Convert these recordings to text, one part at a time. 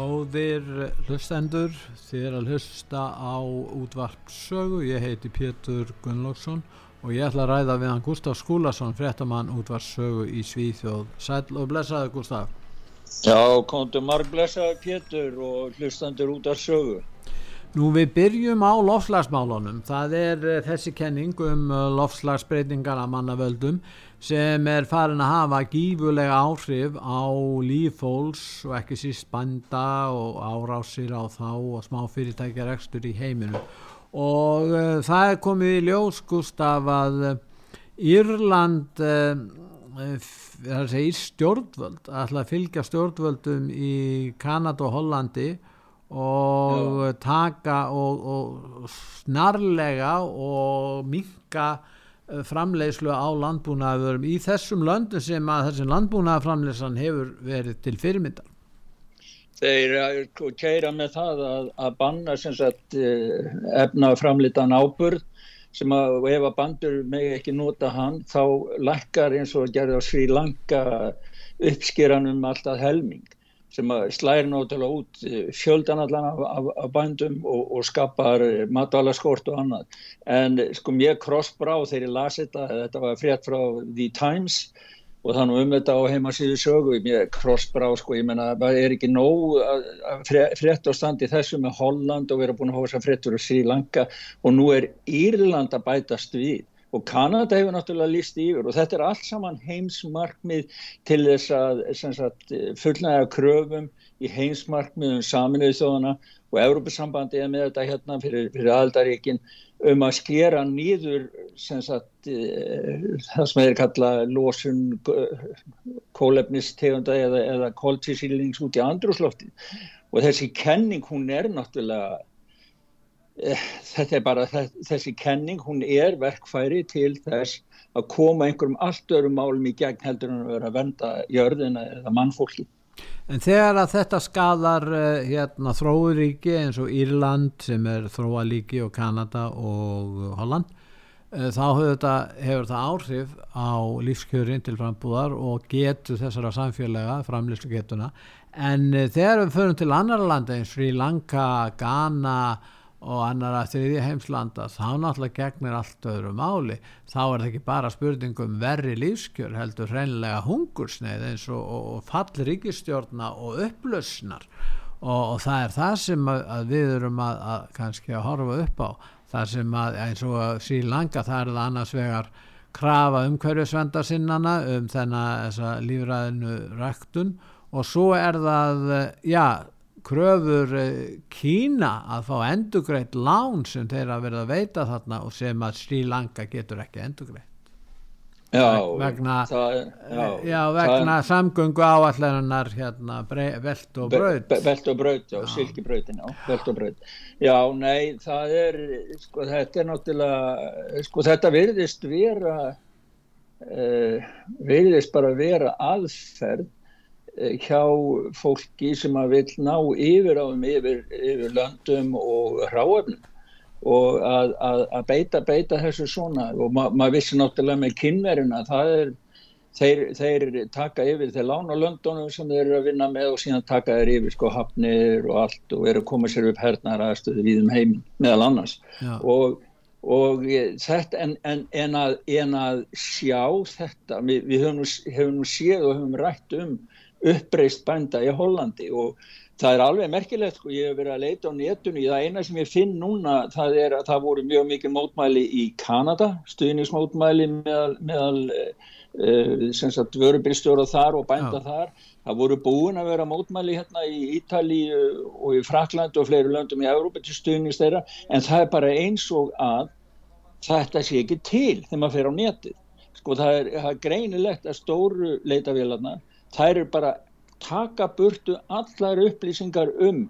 Góðir hlustendur, þið er að hlusta á útvarpsögu, ég heiti Pétur Gunnlóksson og ég ætla að ræða við hann Gustaf Skúlason, fréttamann útvarpsögu í Svíþjóð. Sæl og blessaði Gustaf. Já, kontum marg blessaði Pétur og hlustendur útvarpsögu. Nú við byrjum á lofslagsmálunum, það er eh, þessi kenning um eh, lofslagsbreytingar að mannavöldum sem er farin að hafa gífulega áhrif á lífhóls og ekki síst banda og árásir á þá og smá fyrirtækjarekstur í heiminu og uh, það er komið í ljós Gustaf að uh, Írland uh, er segja stjórnvöld ætla að fylgja stjórnvöldum í Kanada og Hollandi og Já. taka og, og snarlega og minka Eh, framleiðslu á landbúnaðurum í þessum löndum sem að þessum landbúnaðarframleiðslan hefur verið til fyrirmyndar? Þeir keira með það að, að banna sagt, eh, efna framlítan áburð sem að ef að bandur með ekki nota hann þá lakkar eins og gerði á Sri Lanka uppskýranum alltaf helming sem slæðir náttúrulega út eh, fjöldan allan af, af, af bændum og, og skapar matvælaskort og annað. En sko mér krossbrá þegar ég lasi þetta, þetta var frétt frá The Times og þannig um þetta á heimasíðu sögu, mér krossbrá sko, ég menna það er ekki nóg frétt á standi þessu með Holland og við erum búin að hósa fréttur á Sri Lanka og nú er Írland að bætast við og Kanada hefur náttúrulega líst yfir og þetta er allt saman heimsmarkmið til þess að sagt, fullnæga kröfum í heimsmarkmiðum saminuðu þjóðana og Európa-sambandi er með þetta hérna fyrir, fyrir aðaldaríkin um að skera nýður sagt, það sem er kallað losun kólefnistegunda eða, eða kóltísýlings út í andrúslofti og þessi kenning hún er náttúrulega Eh, þetta er bara þessi kenning, hún er verkfæri til þess að koma einhverjum allt örum málum í gegn heldur en að vera að venda jörðina eða mannfólki. En þegar að þetta skadar eh, hérna, þróuríki eins og Írland sem er þróalíki og Kanada og Holland eh, þá þetta, hefur þetta áhrif á lífskjörin til frambúðar og getur þessara samfélaga framlýslu getuna en þegar við förum til annar landa eins Sri Lanka, Ghana og annara þriði heimslanda þá náttúrulega gegnir allt öðru máli. Þá er það ekki bara spurningum verri lífskjör heldur hreinlega hungursneið eins og, og, og fall ríkistjórna og upplösnar og, og það er það sem að, að við erum að, að kannski að horfa upp á. Það sem að eins og að sílanga það er það annars vegar krafa umhverjusvenda sinnana um þennan lífræðinu ræktun. Og svo er það já kröfur eh, Kína að fá endugreitt lán sem þeir að verða að veita þarna og sem að Sri Lanka getur ekki endugreitt Já, vegna, það, já, já, vegna það, samgöngu áallenar hérna, veld og braut. veld og braut, já, silkibrautin veld og braut. Já, nei, það er sko, þetta er náttúrulega sko, þetta virðist vera uh, virðist bara vera aðferð hjá fólki sem að vil ná yfir á um yfir, yfir löndum og hráöfnum og að, að, að beita, beita þessu svona. Og ma maður vissi náttúrulega með kynveruna það er þeir, þeir taka yfir þeir lána löndunum sem þeir eru að vinna með og síðan taka þeir yfir sko hafnir og allt og eru að koma sér upp hernar aðstöðu við um heim meðal annars. Og og þetta en, en, en, að, en að sjá þetta við, við höfum, höfum séð og höfum rætt um uppreist bænda í Hollandi og það er alveg merkilegt sko, ég hef verið að leita á netunni, það eina sem ég finn núna það er að það voru mjög mikið mótmæli í Kanada, stuðnismótmæli meðal, meðal uh, sem sagt vörubilstjóra þar og bænda Já. þar, það voru búin að vera mótmæli hérna í Ítali og í Frakland og fleiri löndum í Európa til stuðnist þeirra, en það er bara eins og að þetta sé ekki til þegar maður fer á netið, sko það er, það er greinilegt að stóru leitavélarna, það eru bara taka burtu allar upplýsingar um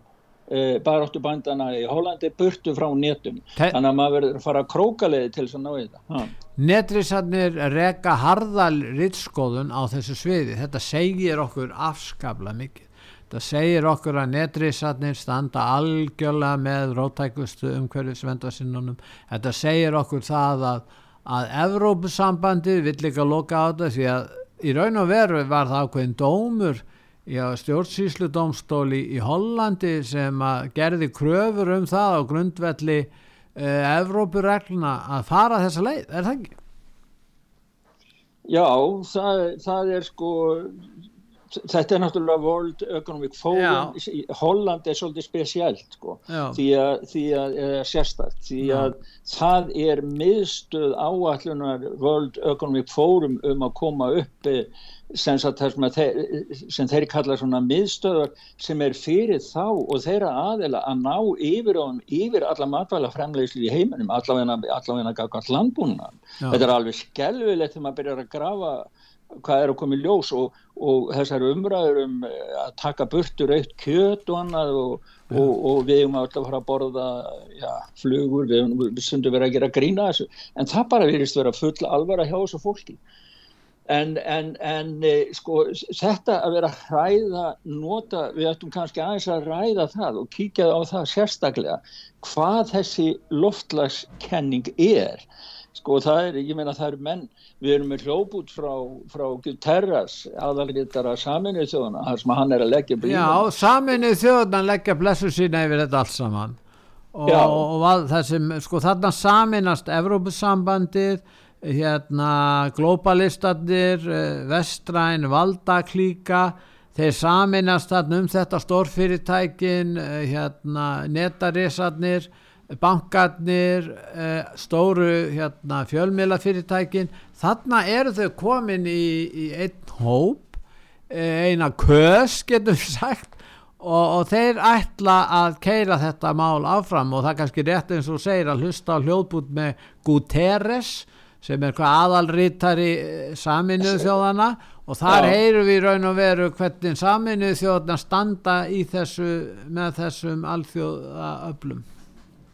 uh, baráttubændana í Hollandi burtu frá netum Te þannig að maður verður að fara að krókaleði til þess að ná í það. Netrisarnir reka harðal rittskoðun á þessu sviði. Þetta segir okkur afskabla mikið. Þetta segir okkur að netrisarnir standa algjörlega með rótækustu umhverfisvendarsinnunum þetta segir okkur það að að Evrópusambandi vill að loka á þetta því að í raun og veru var það ákveðin dómur stjórnsýslu domstóli í Hollandi sem gerði kröfur um það á grundvelli uh, Evrópuregluna að fara þessa leið, er það ekki? Já, það, það er sko þetta er náttúrulega World Economic Forum Já. Holland er svolítið spesielt sko, því að, því að sérstætt, því að Já. það er miðstöð áallunar World Economic Forum um að koma uppi sem, þeir, sem þeir kalla svona miðstöðar sem er fyrir þá og þeirra aðeila að ná yfir, on, yfir alla matvæla fremleyslu í heiminum allavegna gafkvæmt landbúna þetta er alveg skelvilegt þegar maður byrjar að grafa hvað er að koma í ljós og, og þessar umræður um eh, að taka burtur eitt kjöt og annað og, og, og við erum alltaf að fara að borða já, flugur, við, við sundum verið að gera grína þessu, en það bara virðist vera full alvara hjá þessu fólki. En, en, en e, sko þetta að vera að hræða nota, við ættum kannski aðeins að ræða það og kíkja á það sérstaklega hvað þessi loftlagskenning er sko það er, ég meina það eru menn. Við erum með hljóput frá, frá Guterres, aðalriðara saminuð þjóðana, þar sem hann er að leggja blíðan. Já, saminuð þjóðana leggja blessu sína yfir þetta allt saman. Og, og þessum, sko þarna saminast Evrópussambandið hérna globalistandir eh, vestræn, valdaklíka þeir saminast þarna um þetta stórfyrirtækin eh, hérna netarisarnir bankarnir, eh, stóru hérna, fjölmiðlafyrirtækin þarna eru þau komin í, í einn hóp eh, eina kös getur við sagt og, og þeir ætla að keira þetta mál áfram og það er kannski rétt eins og segir að hlusta á hljóðbút með Guterres sem er hvað aðalrítari eh, saminuð þjóðana og þar Já. heyru við raun og veru hvernig saminuð þjóðana standa í þessu með þessum alþjóða öflum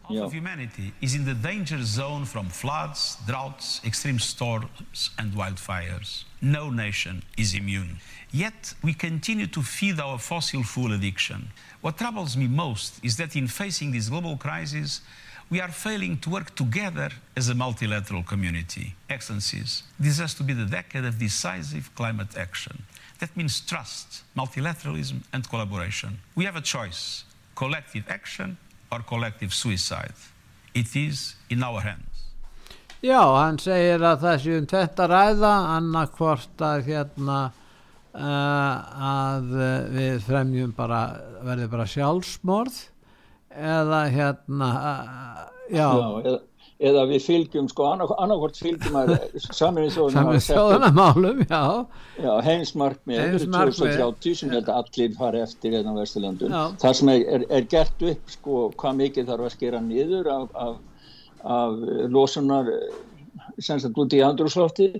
Half yeah. of humanity is in the danger zone from floods, droughts, extreme storms, and wildfires. No nation is immune. Yet we continue to feed our fossil fuel addiction. What troubles me most is that in facing this global crisis, we are failing to work together as a multilateral community. Excellencies, this has to be the decade of decisive climate action. That means trust, multilateralism, and collaboration. We have a choice collective action or collective suicide. It is in our hands. Já, hann segir að það séum þetta ræða annarkvort að hérna uh, að við fremjum bara, verði bara sjálfsmorð eða hérna uh, já, já eða, eða við fylgjum sko annarkvort fylgjum að saminni þjóðuna málum heimsmarkmið 2030 sem þetta allir fari eftir hérna á Vesturlandun það sem er, er, er gert upp sko hvað mikið þarf að skera niður af, af, af losunar sem sagt út í andrúslofti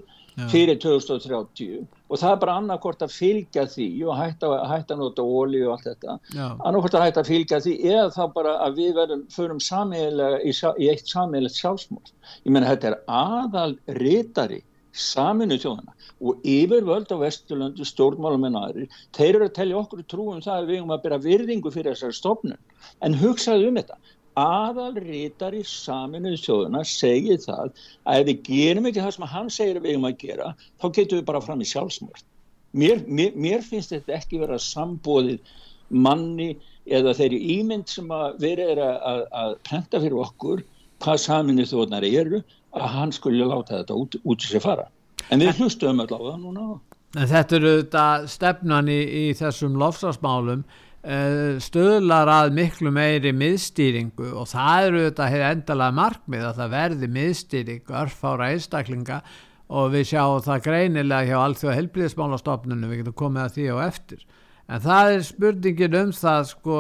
fyrir 2030 og það er bara annarkort að fylgja því og hætta, hætta að nota óli og allt þetta. Annarkort að hætta að fylgja því eða þá bara að við verðum förum samílega í, í eitt samílegt sjálfsmór ég menna þetta er aðal rítari saminu þjóðana og yfirvöld á Vesturlöndu stjórnmálum en aðri, þeir eru að tellja okkur trúum það að við erum að byrja virðingu fyrir þessari stofnun. En hugsaðu um þetta aðalrítari saminuð þjóðuna segir það að ef við gerum ekki það sem hann segir við um að gera þá getum við bara fram í sjálfsmort mér, mér, mér finnst þetta ekki vera sambóðið manni eða þeirri ímynd sem að verið er að, að, prenta fyrir okkur hvað saminuð þjóðunar eru að hann skulle láta þetta út, út í sig fara. En við hlustum öll á það núna. Þetta eru þetta stefnan í, í þessum lofslagsmálum uh, stöðlar að miklu meiri miðstýringu og það eru þetta hefur endalega markmið að það verði miðstýring örfára einstaklinga og við sjáum það greinilega hjá allþjóða helbliðismálastofnunum, við getum komið að því á eftir. En það er spurningin um það sko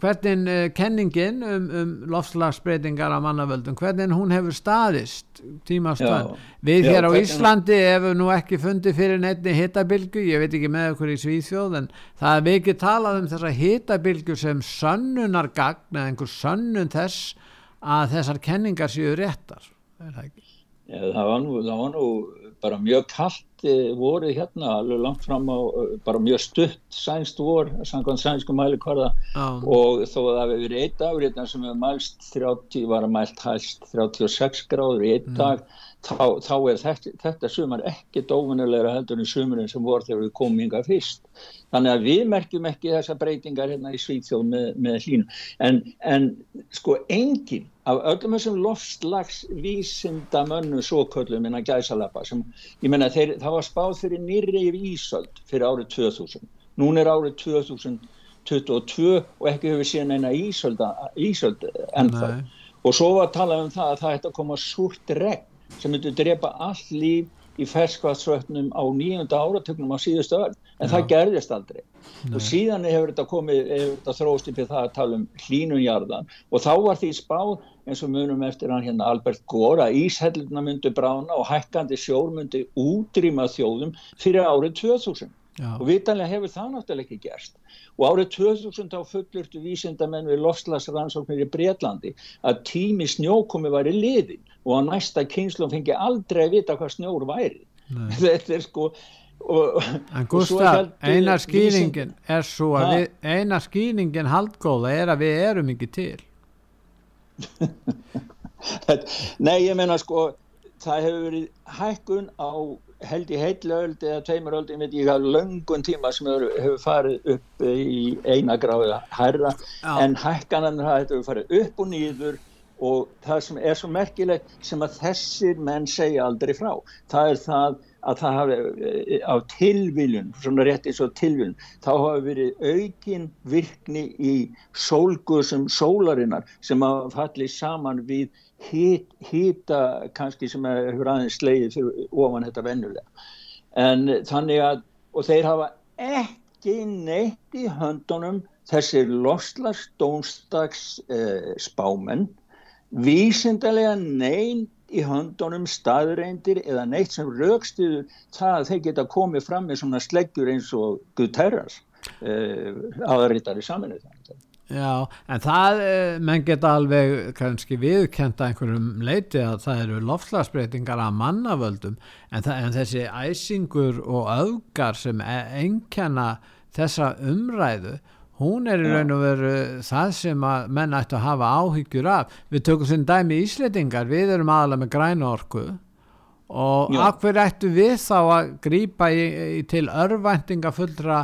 hvernig uh, kenningin um, um lofslagsbreytingar á mannavöldum, hvernig hún hefur staðist tímastönd. Við já, hér á. Íslandi hefur nú ekki fundið fyrir nefni hittabilgu, ég veit ekki með okkur í Svíþjóð, en það er mikið talað um þessa hittabilgu sem sönnunargagn eða einhver sönnun þess að þessar kenningar séu réttar. Er það ekki? Já, það var nú, það var nú bara mjög kallt voru hérna alveg langt fram á bara mjög stutt sænst vor, samkvæmt sænsku mæli hverða Já. og þó að það hefur verið eitt dagur hérna sem hefur mælst 30, var að mælt hæst 36 gráður í eitt dag þá, þá er þetta, þetta sumar ekki dófinulegra heldur en sumurinn sem voru þegar við komum yngar fyrst. Þannig að við merkjum ekki þessa breytingar hérna í Svíþjóð með, með hlínu en, en sko engin af öllum þessum lofslagsvísindamönnu svoköllum innan gæsalappa sem, ég menna þeir, það var spáð fyrir nýri yfir Ísöld fyrir árið 2000 núna er árið 2022 og ekki hefur síðan eina Ísöld, ennþá. Og svo var að tala um það að það ætti að koma súrt regn sem myndi drepa all líf í ferskvatsvötnum á nýjunda áratögnum á síðustu öll en það gerðist aldrei. Og síðan hefur þetta komið hefur þetta þróst í það að tala um hlínunjarðan og þá var því spáð eins og munum eftir hann hérna Albert Gore að íshelluna myndi brána og hækkandi sjór myndi útrýma þjóðum fyrir árið 2000 Já. og vitanlega hefur það náttúrulega ekki gerst og árið 2000 þá fullurtu vísindamenn við lofslagsrannsóknir í Breitlandi að tími snjókomi væri liðin og að næsta kynslu fengi aldrei að vita hvað snjór væri. Þetta er sko og, En Gustaf, eina skýringin er svo að við, eina skýringin haldgóða er að við erum ekki til. Nei, ég meina sko það hefur verið hækkun á held í heitlaöld eða tveimur öld, ég veit ég að löngun tíma sem hefur, farið upp í eina gráða hærra Já. en hækkanan hefur farið upp og nýður og það sem er svo merkilegt sem að þessir menn segja aldrei frá það er það að það hafi eh, á tilviljun, svona rétt eins og tilviljun, þá hafi verið aukin virkni í sólgusum sólarinnar sem hafa fallið saman við hit, hita kannski sem hefur aðeins slegið fyrir ofan þetta vennulega. En þannig að, og þeir hafa ekki neitt í höndunum þessir loslastónstags eh, spámenn, vísindarlega neinn í höndunum staðreindir eða neitt sem raukstuður það að þeir geta komið fram með svona sleggjur eins og Guterres uh, aðritari saminu það. Já, en það, eh, menn geta alveg kannski viðkenda einhverjum leiti að það eru loftslagsbreytingar að mannavöldum, en, það, en þessi æsingur og öfgar sem engjana þessa umræðu, hún er í raun og veru það sem að menn ættu að hafa áhyggjur af. Við tökum sem dæmi Ísletingar, við erum aðalega með græna orku. Og hverju ættu við þá að í til örvæntinga fullra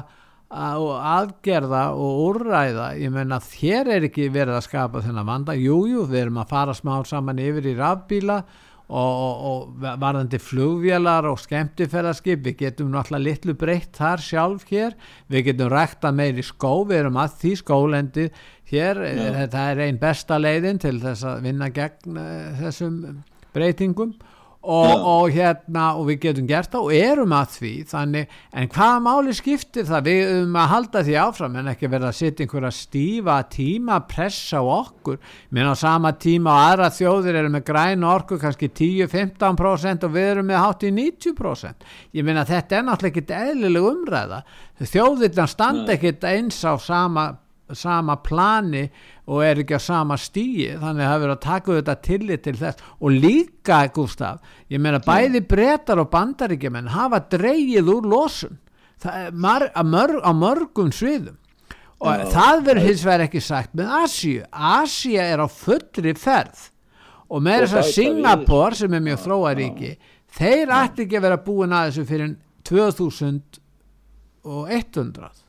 og aðgerða og úrræða? Ég meina þér er ekki verið að skapa þennan vanda, jújú, jú, við erum að fara smá saman yfir í rafbíla og, og, varðandi flugvélar og skemmtifæraskip, við getum náttúrulega litlu breytt þar sjálf hér. Við getum rækta meiri skó, við erum að því skólendi hér, Já. þetta er einn besta leiðin til þess að vinna gegn uh, þessum breytingum og, og hérna og við getum gert það og erum að því þannig, en hvaða máli skiptir það? Við um að halda því áfram en ekki verða að setja einhverja stífa tíma pressa á okkur. Menn á sama tíma og aðra þjóðir eru með græn orku kannski 10-15% og við erum með hátt í 90% ég meina þetta er náttúrulega ekkit eðlileg umræða. Þjóðirna standa ekkit eins á sama sama plani og er ekki á sama stíi þannig að það verður að taka þetta tillit til þess. Og líka Gustaf ég meina bæði brettar og bandaríkjumenn hafa dreigið úr losun. Mar, mörg, á mörgum sviðum. Og Já. það verður hins vegar ekki sagt með Asíu. Asía er á fullri ferð. Og með þess að Singapore sem er mjög þróa ríki þeir ætti ekki að vera búin að þessu fyrir 2100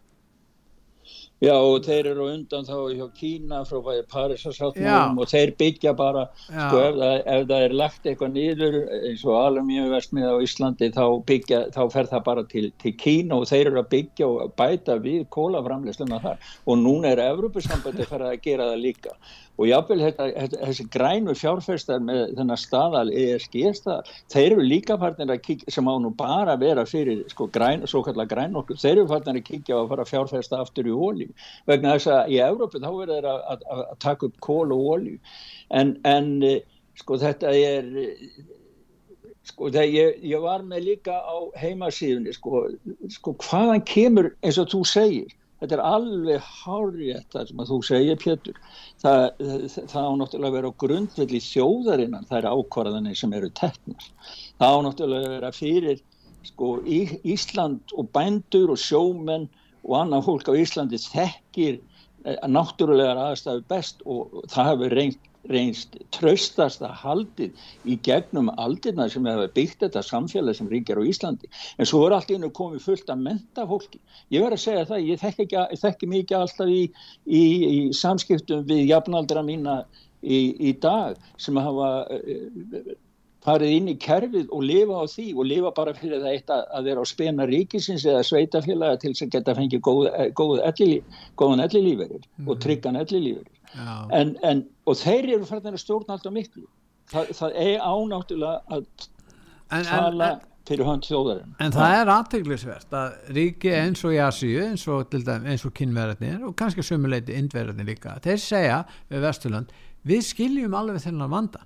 Já og þeir eru undan þá hjá Kína frá Parísasáttmálum og þeir byggja bara sko, ef, það, ef það er lagt eitthvað nýður eins og alumíuversmið á Íslandi þá, byggja, þá fer það bara til, til Kína og þeir eru að byggja og bæta við kólaframleysluna þar. Og núna er Evropasambandi að fara að gera það líka og jáfnveil þessi grænu fjárfæstar með þennan staðal ESG staðal, þeir eru líka farnir að kíkja sem á nú bara að vera fyrir sko græn, svo kallar græn okkur, þeir eru farnir að kíkja á að fara að fjárfæsta aftur í ólíu vegna þess að í Európu þá verður þeir að, að, að taka upp kól og ólíu en, en sko þetta er sko þegar ég, ég var með líka á heimasíðunni sko, sko hvaðan kemur eins og þú segir þetta er alveg hárið það sem að þú segir Pétur. Það, það, það á náttúrulega að vera á grundvelli þjóðarinnan eru ákvarðanir sem eru teknar. Það á náttúrulega að vera fyrir sko Ísland og bændur og sjómenn og annað fólk á Íslandi þekkir eh, náttúrulegar aðstæðu best og það hefur reynd reynst tröstast að haldið í gegnum aldirna sem hefur byggt þetta samfélag sem ringir á Íslandi. En svo er allt innu komið fullt að menta fólki ég verður að segja það, ég þekki, ekki, ég þekki mikið alltaf í, í, í samskiptum við jafnaldra mína í, í dag sem hafa uh, farið inn í kerfið og lifa á því og lifa bara fyrir það eitt að, að vera á spena ríkisins eða sveitafélaga til sem geta fengið góð, góð ellilí, góðan ellilíferir mm -hmm. og tryggan ellilíferir en, en, og þeir eru færðin að stjórna alltaf miklu. Það, það er ánáttúrulega að en, tala en, fyrir hönd þjóðarinn en það er aðteglisvert að ríki eins og í Asíu eins og, og kynverðinir og kannski sömuleiti indverðinir líka þeir segja við Vesturland við skiljum alveg þennan vanda.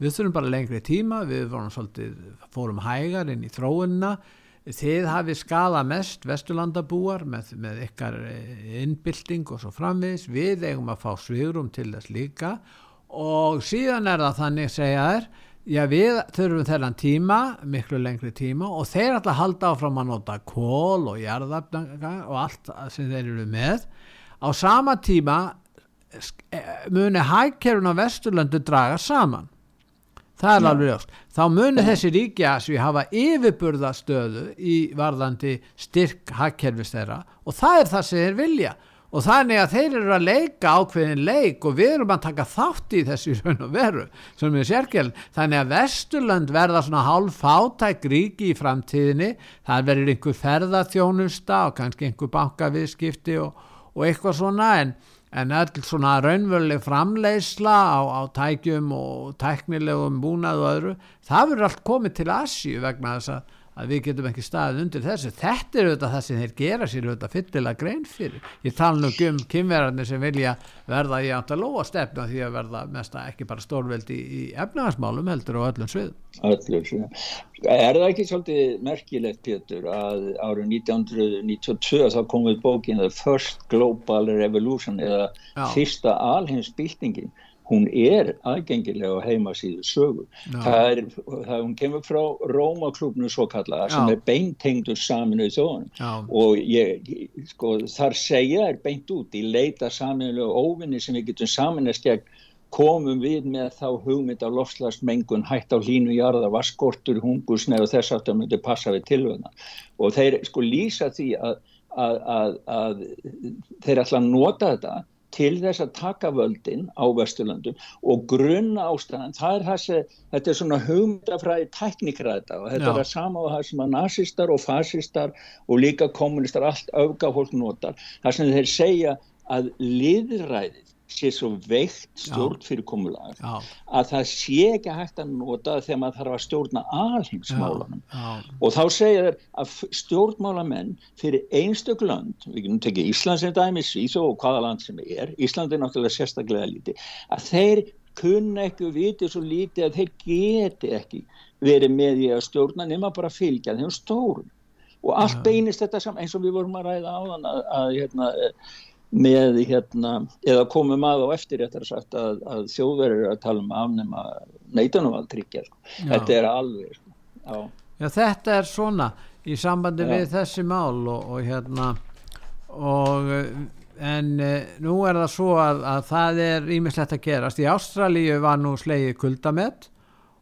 Við þurfum bara lengri tíma við svolítið, fórum hægar inn í þróunna þið hafið skala mest vesturlandabúar með, með ykkar eh, innbylting og svo framvis við eigum að fá svigurum til þess líka. Og síðan er það þannig segja þér já við þurfum þennan tíma miklu lengri tíma og þeir alltaf halda áfram að nota kól og jarðafnanga og allt sem þeir eru með. Á sama tíma eh, muni hækkerun á vesturlandu draga saman það er alveg ljóst. Þá munir þessi ríkja sem hafa yfirburðastöðu í varðandi styrk hakkerfis þeirra og það er það sem þeir vilja. Og þannig að þeir eru að leika ákveðin leik og við erum að taka þátt í þessu raun og veru sem er sérkjörn þannig að Vesturland verða svona hálf fátæk ríki í framtíðinni. Það verður einhver ferðarþjónusta og kannski einhver bankaviðskipti og, og eitthvað svona en en öll svona raunveruleg framleysla á, á tækjum og tæknilegum búnað og öðru það verður allt komið til Asju vegna þess að, að við getum ekki staðið undir þessu. Þetta er auðvitað það sem þeir gera sér auðvitað fyllilega grein fyrir. Ég tala nú um kynverðarnir sem vilja verða í átt að lóa stefna því að verða mest að ekki bara stórveldi í, í efnagasmálum heldur og öllum svið Öllum svið Er það ekki svolítið merkilegt Pétur að árið 1992 þá kom við bókin The First Global Revolution eða Já. fyrsta alheimsbyltingin hún er aðgengilega á heimasíðu sögu. Það er, það, hún kemur frá Rómaklubnu svo kallaða sem er beintengdur saminuð þjóðan og ég, sko, þar segja er beint út í leita saminulega óvinni sem við getum saminast gegn komum við með þá hugmynd af lofslagsmengun, hætt á hlínu jarða, vaskortur, hungusneið og þess það myndi passa við tilvöðna og þeir sko lýsa því að, að, að, að þeir ætla að nota þetta til þess að taka völdin á Vesturlandum og grunna ástæðan, það er þessi, þetta er svona hugmyndafræði teknikræða og þetta Já. er það sama á það sem að nazistar og fasistar og líka kommunistar allt auðgafólk notar, það sem þeir segja að liðræðið sé svo veikt stjórn fyrir komulag að það sé ekki hægt að nota þegar maður þarf að stjórna alhengsmálanum og þá segja þeir að stjórnmálamenn fyrir einstök land, við getum tekið Ísland sem dæmi, Svíþó og hvaða land sem er Ísland er náttúrulega sérstaklega líti að þeir kunna ekki og viti svo líti að þeir geti ekki verið með í að stjórna nema bara fylgja þeim stórum. Og allt beinist þetta saman eins og við vorum að ræða á þann að, að hérna með hérna, eða komum að á eftir réttar sagt að, að þjóðverður að tala um afnema neitunumvaldtryggja sko. þetta er alveg sko. Já. Já, þetta er svona í sambandi Já. við þessi mál og, og hérna og en eh, nú er það svo að, að það er ímislegt að gerast í Ástralíu var nú slegið kuldamett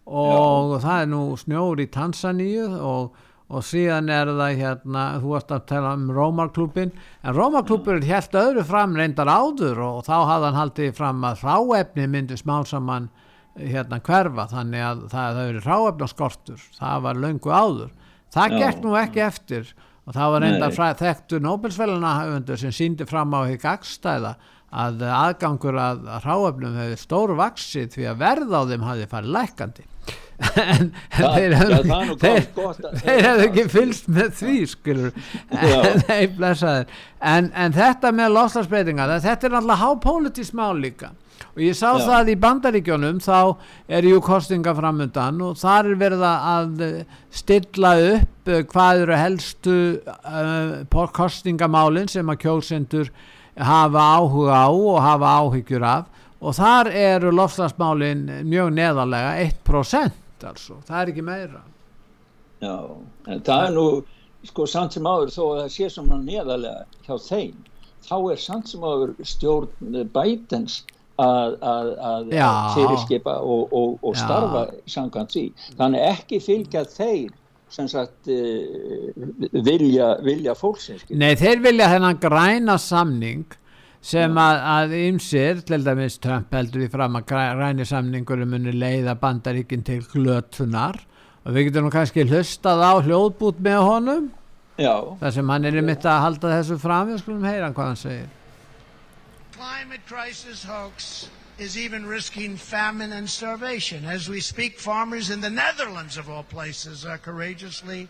og Já. það er nú snjór í Tansaníu og og síðan er það hérna, þú varst að tala um Rómarklúpin en Rómarklúpin held öðru fram reyndar áður og þá hafði hann haldið fram að ráefni myndi smá saman hérna hverfa. Þannig að það, það eru ráefna skortur það var löngu áður. Það gekk nú ekki eftir. Og það var reyndar fræ, þekktu Nobelsveluna sem síndi fram á higg agstæða að aðgangur að, ráefnum hefði stóru vaksið því að verð á þeim hafi farið lækkandi en, en Það- þeir hefðu hefðu ekki fylst með því skilur blessaðir. en, en þetta með loslasbreytingar þetta er náttúrulega hápolítist mál líka. Og ég sá Já. það í bandaríkjónum þá er jú kostinga framundan og þar er verið að eh, stilla upp eh, hvað eru helstu uh, kostingamálin sem að kjósendur hafa áhuga á og hafa áhyggjur af. Og þar eru lofslagsmálin mjög neðarlega 1% altså, það er ekki meira. Já, en það er nú sko samt sem áður þó að það sé svona neðarlega hjá þeim þá er samt sem áður stjórn Bidens að, að, að fyrirskipa og, og, og starfa samkvæmt því. Þannig ekki fylgja þeir sem sagt uh, vilja, vilja fólksins. Nei, þeir vilja þennan græna samning sem að, að ymsir, til dæmis Trump heldur í fram að græni samningur muni leiða bandaríkin til glötunar. Og við getum nú kannski hlustað á hljóðbút með honum. Já, þar sem hann er einmitt að halda þessu fram. Við skulum heyra hvað hann segir. Climate crisis hoax is even risking famine and starvation. As we speak, farmers in the Netherlands, of all places, are courageously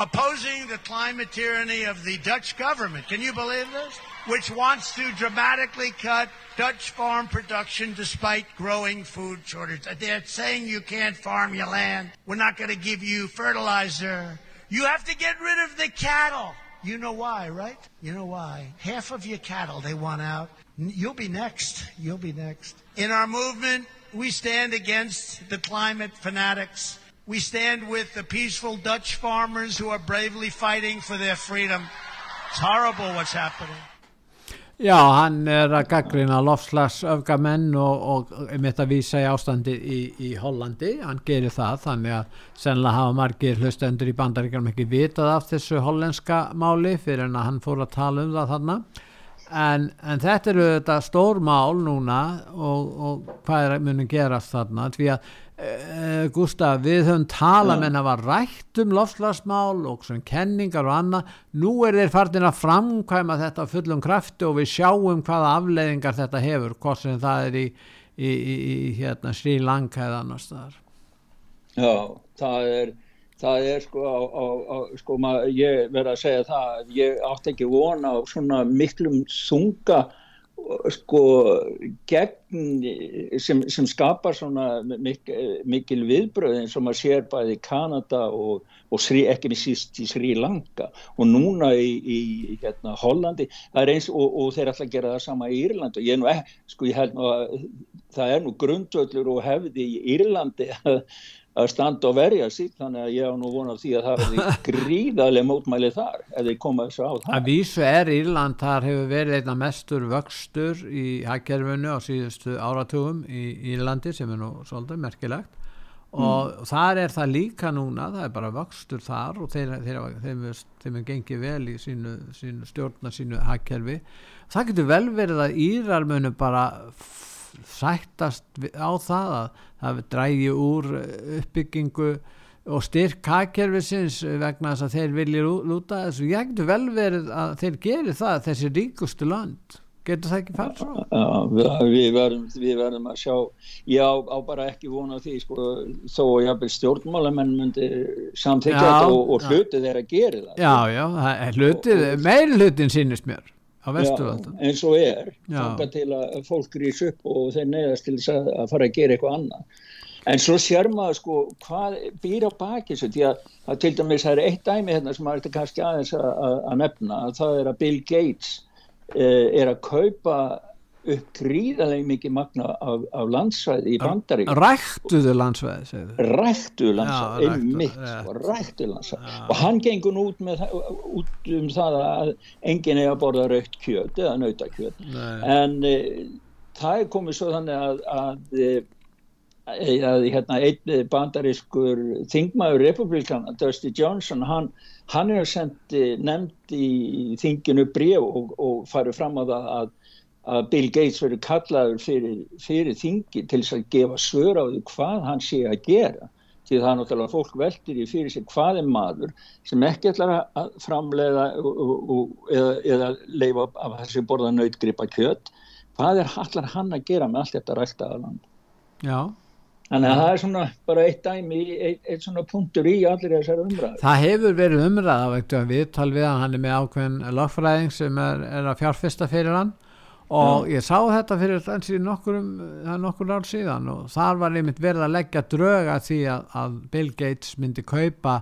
opposing the climate tyranny of the Dutch government. Can you believe this? Which wants to dramatically cut Dutch farm production despite growing food shortage. They're saying you can't farm your land. We're not going to give you fertilizer. You have to get rid of the cattle. You know why, right? You know why. Half of your cattle they want out. You'll be next. You'll be next. In our movement, we stand against the climate fanatics. We stand with the peaceful Dutch farmers who are bravely fighting for their freedom. It's horrible what's happening. Já, hann er að gaggrina lofslagsöfgamenn og, og mitt að vísa í ástandi í, í Hollandi, hann gerir það þannig að sennilega hafa margir hlustendur í bandaríkjum ekki vitað af þessu hollenska máli fyrir en að hann fór að tala um það þarna en, en þetta eru þetta stór mál núna og, og hvað er að muni gerast þarna því að Gustaf, við höfum talað menn að var rætt um lofslagsmál og sem kenningar og annað. Nú er þeir farnir að framkvæma þetta fullum krafti og við sjáum hvaða afleiðingar þetta hefur, hvort sem það er í, í, í, í hérna, Sri Lanka eða annars staðar. Já, það er, það er sko, á, á, á, sko maður, ég verð að segja það, að ég átti ekki vona á svona miklum þunga sko gegn sem, sem skapar svona mik, mikil viðbröð eins og maður sér bæði Kanada og, og Sri, ekki með síst í Sri Lanka og núna í, í hérna, Hollandi. Eins og, og þeir ætla að gera það sama í Írland og ég nú sko ég held nú að það er nú grundvöllur og hefði í Írlandi að að standa og verja sig þannig að ég á nú vona því að það verði gríðarlega mótmæli þar ef þeir koma þessu á það Að vísu er Írland, þar hefur verið einna mestur vöxtur í hagkerfinu á síðustu áratugum í Írlandi sem er nú svolítið merkilegt. Og þar er það líka núna, það er bara vöxtur þar og þeir, þeir, þeim, þeim er gengið vel í sínu, sínu stjórna sínu hagkerfi. Það getur vel verið að Írar munu bara sættast á það að það drægi úr uppbyggingu og styrk hagkerfisins vegna þess að þeir vilja lú- lúta þessu. Ég getur vel verið að þeir geri það þessi ríkustu land. Getur það ekki farið svo? Já, við, verðum, við verðum að sjá ég á, á bara ekki vona því sko, þó að jafnvel stjórnmálamenn myndi samþykja þetta og, og já. hluti þeirra geri það Já, já, er hlutið, meiri hlutin sínist mér Já, eins og er. Til að fólk rís upp og þeir neyðast til þess að, fara að gera eitthvað annað. En svo sér maður sko hvað býr á baki þessu? Því að, að til dæmis það er eitt dæmi hérna sem maður kannski aðeins að, að, að nefna. Að það er að Bill Gates eh, er að kaupa upp gríðarlega mikið magna af, af landsvæði í bandarík Ræktuðu landsveði, segir þau. ræktu Já, landsvæði, einmitt sko, ræktu landsvæði. Og hann gengur nú út, með, út um það að enginn er að borða raukt kjöt eða nautakjöt. En e, það er komið svo þannig að, að, e, að hérna, einn bandarískur þingmaður republikana, Dusty Johnson hann, hann er sendt nefnd í þinginu bref og, og farið fram á það að, að Bill Gates verið kallaður fyrir, fyrir þingi til þess að gefa svör á því hvað hann sé að gera. Því það er náttúrulega fólk veldir í fyrir sig hvað er maður sem ekki ætlar að framleiða eða, eða leifa af þessi borða nautgripa kjött hvað er allar hann að gera með allt þetta ræktaða land? Já. Þannig að það er svona bara eitt dæmi, eitt, eitt svona punktur í allir þessar umræðu. Það hefur verið umræða, veitu að við tal við hann, hann er með ákveðin lagfræðing sem er, er að fjárfesta fyrir hann og Já. ég sá þetta fyrir eins í nokkur, nokkur ár síðan og þar var einmitt verið að leggja dröga því að, að Bill Gates myndi kaupa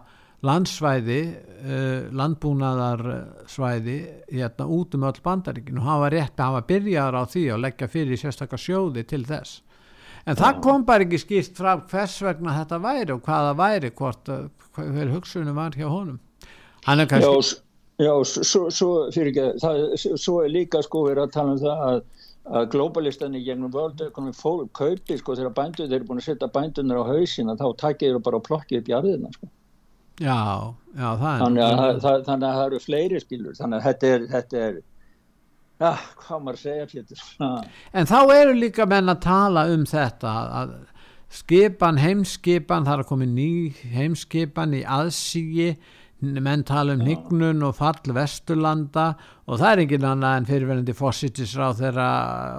landsvæði uh, landbúnaðarsvæði hérna út um öll bandaríkinu og var rétt að hafa byrjaðar á því og leggja fyrir sérstakar sjóði til þess en Já. það kom bara ekki skýrt fram hvers vegna þetta væri og hvaða væri hvort hver hugsunum var hjá honum hann er kannski Já, svo, svo, ekki, það, svo er líka sko verið að tala um það að, að globalistanir gegnum völdökunum fólk kaupi sko þegar bændur, þeir eru búin að setja bændunar á hausina þá takkir þeir bara að plokki upp jarðina sko. Já, já, það er þannig að, það, það, þannig að það eru fleiri skilur þannig að þetta er, þetta er já, hvað maður segja Pétur En þá eru líka menn að tala um þetta að skipan, heimskipan, það er að koma ný heimskipan í aðsígi menn tala um hnignun og fall vesturlanda og það er engin annað en fyrirverðandi fósittisráð þeirra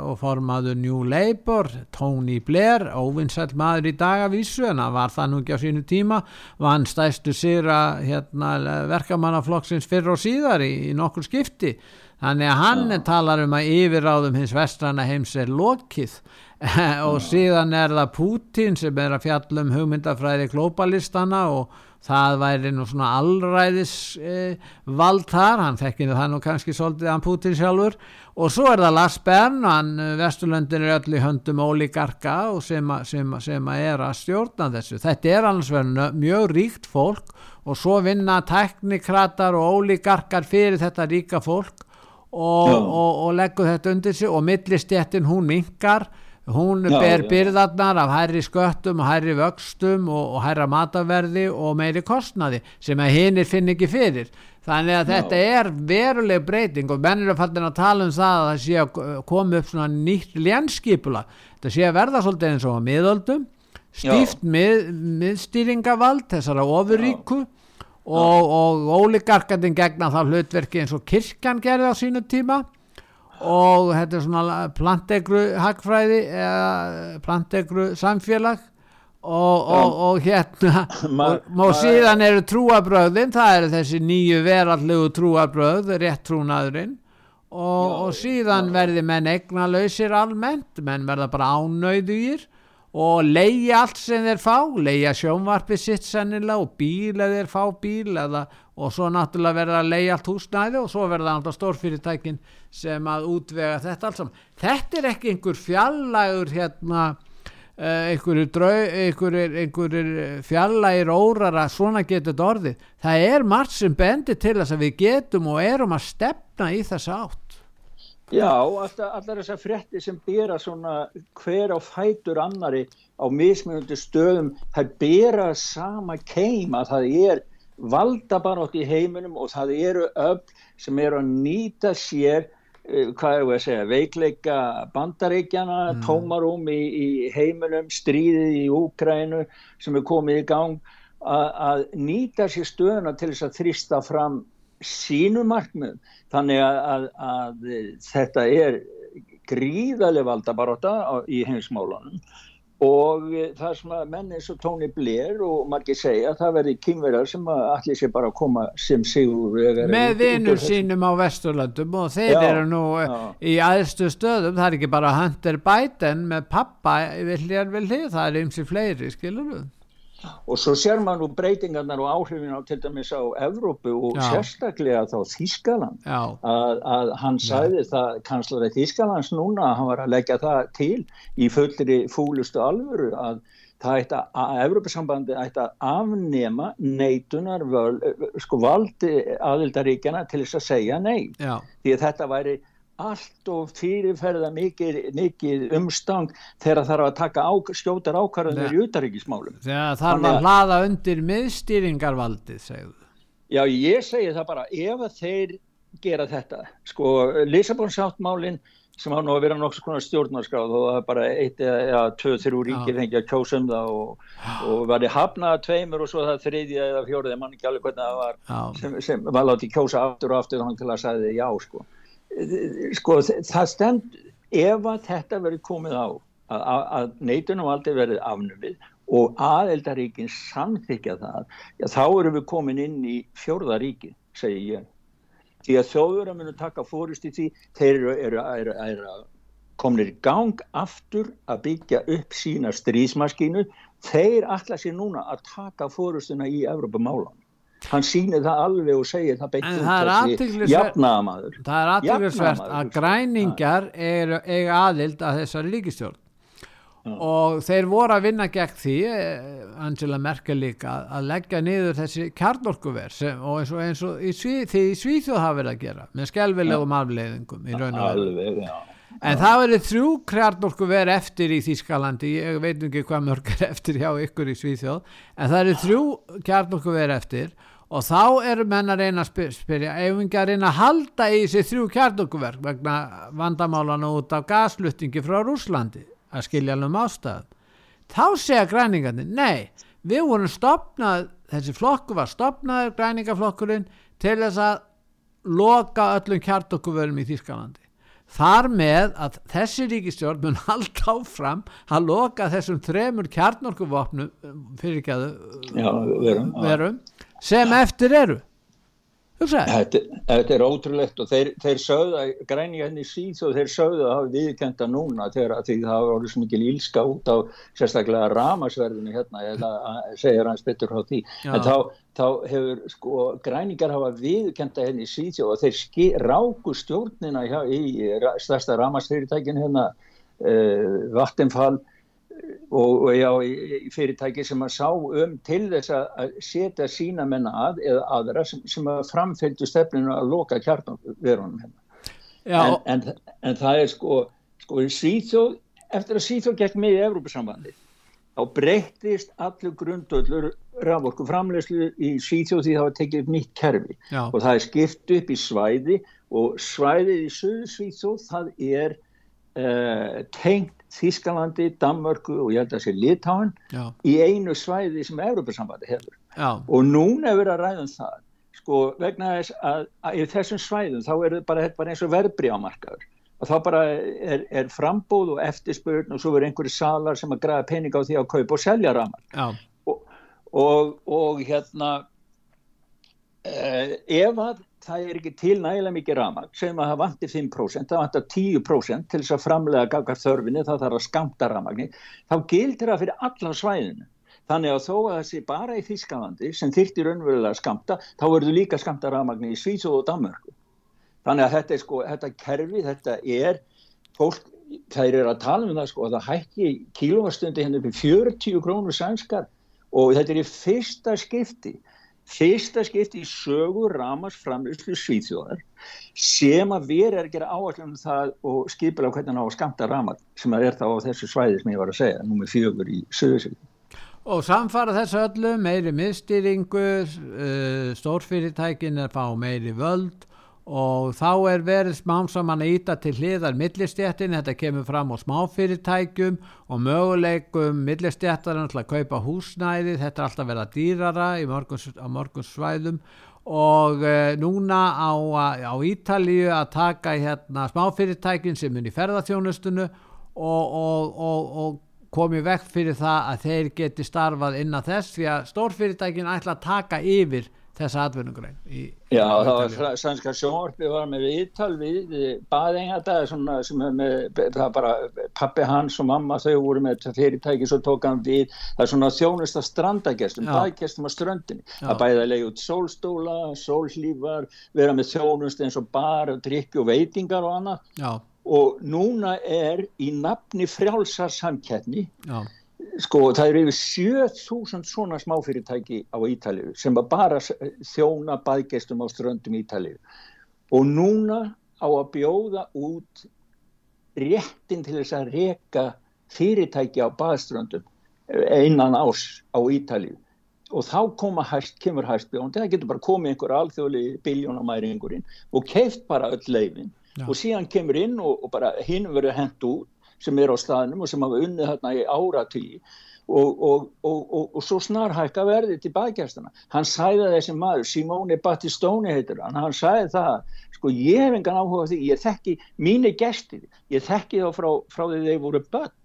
og formaður New Labour Tony Blair, óvinnsælt maður í dagavísu en það var það nú ekki á sínu tíma var hann stæstu sýra hérna, verkamannaflokksins fyrr og síðar í, í nokkur skipti. Þannig að hann ja. talar um að yfirráðum hins vestrana heims er lokið. Og síðan er það Putin sem er að fjallum hugmyndafræði globalistana og það væri nú svona allræðis eh, vald þar, hann þekkir það nú kannski svolítið hann Putin sjálfur. Og svo er það Lars Bern hann eh, Vesturlöndin er öll í höndum ólíkarka og sem, sem, sem að er að stjórna þessu, þetta er alveg verið mjög ríkt fólk og svo vinna teknikratar og ólíkarkar fyrir þetta ríka fólk og, og, og leggur þetta undir sig og millistjættin hún mingar hún já, ber byrðarnar af hærri sköttum og hærri vöxtum og, og hærra mataverði og meiri kostnaði sem að hinnir finn ekki fyrir. Þannig að já. þetta er veruleg breyting og mennir er fallin að tala um það að það sé að koma upp svona nýtt lénskipula, þetta sé að verða svolítið eins og að miðöldum stíft mið, miðstýringavald þessara ofuríku og, og óligarkandin gegna þá hlutverki eins og kirkjan gerði á sínu tíma og þetta er svona plantegru hagfræði eða plantegru samfélag. Og, og, og hérna og síðan eru trúabröðin það eru þessi nýju verallegu trúabröð rétt trúnaðurinn og, og síðan verði menn egna lausir almennt menn verða bara ánauðugir. Og leia allt sem þeir fá leia sjónvarpi sitt sennilega og bíl eða þeir fá bíl eða, og svo náttúrulega verða að leia allt húsnæði og svo verða alltaf stórfyrirtækin sem að útvega þetta alls þetta er ekki einhver fjallagur hérna uh, einhverjir einhver fjallægir órar að svona getur þetta orðið. Það er margt sem bendir til þess að við getum og erum að stefna í þess átt. Já, alltaf, allar þessar frétti sem bera svona hver á fætur annari á mismunandi stöðum, það bera sama keim að það er valdabarótt í heiminum og það eru öll sem eru að nýta sér, uh, hvað er það að segja, veikleika bandaríkjana, mm. tómarum í, í heiminum, stríðið í Úkrænu sem er komið í gang, að, að nýta sér stöðuna til þess að þrista fram sínu markmið þannig að, að, að þetta er gríðarlega valdabaróta í heimsmálunum og það sem að menn eins og Tony Blair og margir segja það verði kynverðar sem allir sé bara að koma sem sigur með vinnur sínum á Vesturlandum og þeir já, eru nú já. í aðstu stöðum. Það er ekki bara Hunter Biden með pappa vil hér vil hér það er eins og fleiri skilur við og svo sér maður nú breytingarnar og áhrifin á til dæmis á Evrópu og Já. sérstaklega þá Þískaland að, að hann sæði það kanslari Þískalands núna hann var að leggja það til í fullri fúlustu alvöru að það ætti að, að Evrópusambandi ætti að afnema neitunar völ, sko valdi aðildaríkjana til þess að segja nei Já. því að þetta væri allt og fyrirferða mikið, mikið umstang þegar þarf að taka á, skjótar ákvarðanir í utaríkismálum. Þegar þarf að hlaða undir miðstýringarvaldið, segðu. Já, ég segi það bara, ef þeir gera þetta, sko, Lisabon sáttmálinn sem á nú að vera nokks konar stjórnarskráð og það er bara eitt eða tvö, þrjú ríkir fengið að kjósa um það og, og var í hafnaða tveimur og svo það þriðja eða fjórið, mann ekki alveg hvernig það var sem, sem var látið kjósa aftur og aftur þannig til að sagði já sko. Sko það stend, ef að þetta verið komið á að, að, neitunum aldrei verið afnumið og aðeldaríkin samþykja það, já þá erum við komin inn í fjórðaríki, segi ég. Því að þjóður að munu taka fórist í því þeir eru, eru, eru, eru komnir í gang aftur að byggja upp sína strísmaskínu þeir allar sér núna að taka fórustuna í Evropamálan hann sýnir það alveg og segir það beint út þessi jafnamaður það er aðtæklusvert að græningar eru aðild að þessari líkistjórn og þeir voru að vinna gegn því eh, Angela Merkel líka að leggja niður þessi kjarnorkuver og eins og, eins og í sví, því Svíþjóð hafa verið að gera með skelvilegum afleiðingum í raun og veru. En það verið þrjú kjarnorkuver eftir í Þískalandi ég veit ekki hvað mörg er eftir hjá ykkur í Svíþjóð en það eru þrjú kjarnorkuver eftir og þá eru menn að reyna að spyrja ef ekki að reyna að halda í þessi þrjú kjarnorkuverk vegna vandamálana út af gasluttingi frá Rúslandi að skilja alveg um ástæð þá segja græningarnir, nei við vorum stopnað, þessi flokku var stopnaður græningaflokkurinn til þess að loka öllum kjartokkuverum í Þýskalandi. Þar með að þessi ríkistjórn mun haldt áfram að loka þessum þremur kjarnorkuvopnum fyrirgæðu verum, verum sem eftir eru. Þetta, þetta er ótrúlegt og þeir, þeir sögðu að græni henni síð og þeir sögðu að hafa viðkenda núna þegar því það voru svo mikil ílska út á sérstaklega ramasverðinu hérna, ég segir hans betur á því, Já. en þá, þá hefur sko græningar hafa viðkenda henni síð og þeir ski, ráku stjórnina hjá, í stærsta ramasfyrirtækin hérna, uh, Vattenfall og, og já, fyrirtæki sem að sá um til þess að setja sína menna að eða aðra sem, sem að framfylgju stefninu að loka kjarnverunum hérna. En, en, en það er sko, sko Svíþjóð, eftir að Svíþjóð gekk með í Evrópussambandi þá breyttist allur grundöllur raforku framlegslu í Svíþjóð því það var tekið upp nýtt kerfi. Já. og það er skipt upp í svæði og svæðið í söðu Svíþjóð það er uh, tengt Þískalandi, Danmörku og ég held að það sé Litáin í einu svæði sem Európa-sambandi hefur. Já. og núna er verið að ræða um það. Sko vegna þess að, að í þessum svæðum þá er þetta bara, bara eins og verbri á markaður og þá bara er, er frambóð og eftirspurn og svo verður einhverju salar sem að græða pening á því að kaupa og selja ramar og, og, og hérna eh, ef að það er ekki til nægilega mikið ramag sem að það vantir 5%, það vantir 10% til þess að framlega gaggar þörfinni, það þarf að skamta ramagni, þá gildir það fyrir alla svæðinu. Þannig að þó að það sé bara í Þískalandi sem þyrtir önverulega að skamta, þá verður líka skamta ramagni í Svíþjóð og Danmörku. Þannig að þetta sko, þetta kerfi, þetta er, fólk, það er að tala um það sko, að það hætti kílóvastundi henni hérna upp í 40 krónur sænskar og þetta er í fyrsta skipti fyrsta skipt í sögur Ramars framlýslu Svíþjóðar sem að vera er að gera áallum það og skipila hvernig á að skamta Ramar sem að er þá á þessu svæði sem ég var að segja, númið fjögur í sögursvíð. Og samfara þessu öllu, meiri miðstýringu, uh, stórfyrirtækin er fá meiri völd og þá er verið smámsamann að íta til hliðar millistjættin, þetta kemur fram á smáfyrirtækjum og möguleikum millistjættar að kaupa húsnæði, þetta er alltaf verið að dýrara morgun, á morgun svæðum. Og e, núna á, á Ítalíu að taka hérna smáfyrirtækin sem er í ferðarþjónustunu og, og, og, og komið vekk fyrir það að þeir geti starfað innan þess. Því að stórfyrirtækin ætla að taka yfir þessa atvinnugrein Já, það var sannska sjónvarpi var með viðtal við baðengata það er bara pappi hans og mamma þau voru með fyrirtæki svo tók hann við, það er svona þjónust að strandagestum, baðgestum á ströndinni. Já. að bæða að leiða út sólstóla sólhlífar, vera með þjónust eins og bar og drikki og veitingar og annað. Já. og núna er í nafni frjálsar samkettni Já sko það eru yfir 7000 svona smáfyrirtæki á Ítalið sem bara þjóna baðgestum á ströndum Ítalið og núna á að bjóða út réttin til þess að reka fyrirtæki á baðströndum einan ás á Ítalíu. Og þá koma hæst, kemur hæstbjóndi, það getur bara komið einhver alþjóðli biljónamæringurinn og keift bara öll leifin Já. og síðan kemur inn og, og bara hinn verður hendt út sem er á staðnum og sem hafa unnið þarna í áratíi og, og, og svo snarhækka verði til bækjastana. Hann sæði þessi maður, Simone Battistóni heitir hann, hann sæði það, sko ég hef engan áhuga því, ég þekki mínir gestir, ég þekki þá frá, frá því þeir voru börn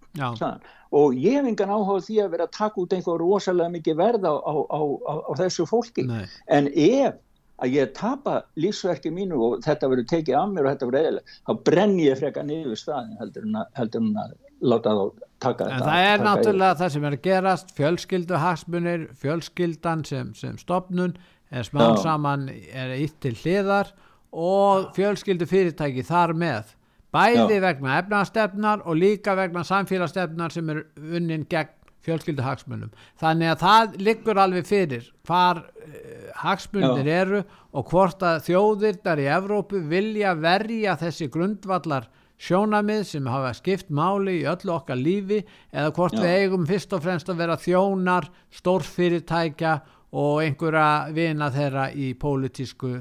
og ég hef engan áhuga því að vera að taka út einhver rosalega mikið verð á, á, á, á þessu fólki Nei. en ef að ég tapa lífsverki mínu og þetta verður tekið af mér og þetta verður eðilega, þá brenn ég freka niður staðin heldur en að, að láta þá taka en þetta. En það er náttúrulega það sem er að gerast, fjölskyldu hasmunir, fjölskyldan sem, sem stopnun er smán saman, er ítt til hliðar og fjölskyldu fyrirtæki þar með bæði Já. vegna efnastefnar og líka vegna samfélagsstefnar sem er unnin gegn fjölskylduhagsmunum. Þannig að það liggur alveg fyrir hvar uh, hagsmunir Já. eru og hvort að þjóðirnar í Evrópu vilja verja þessi grundvallar sjónamið sem hafa skipt máli í öllu okkar lífi eða hvort Já. við eigum fyrst og fremst að vera þjónar, stórfyrirtækja og einhverja vina þeirra í pólitísku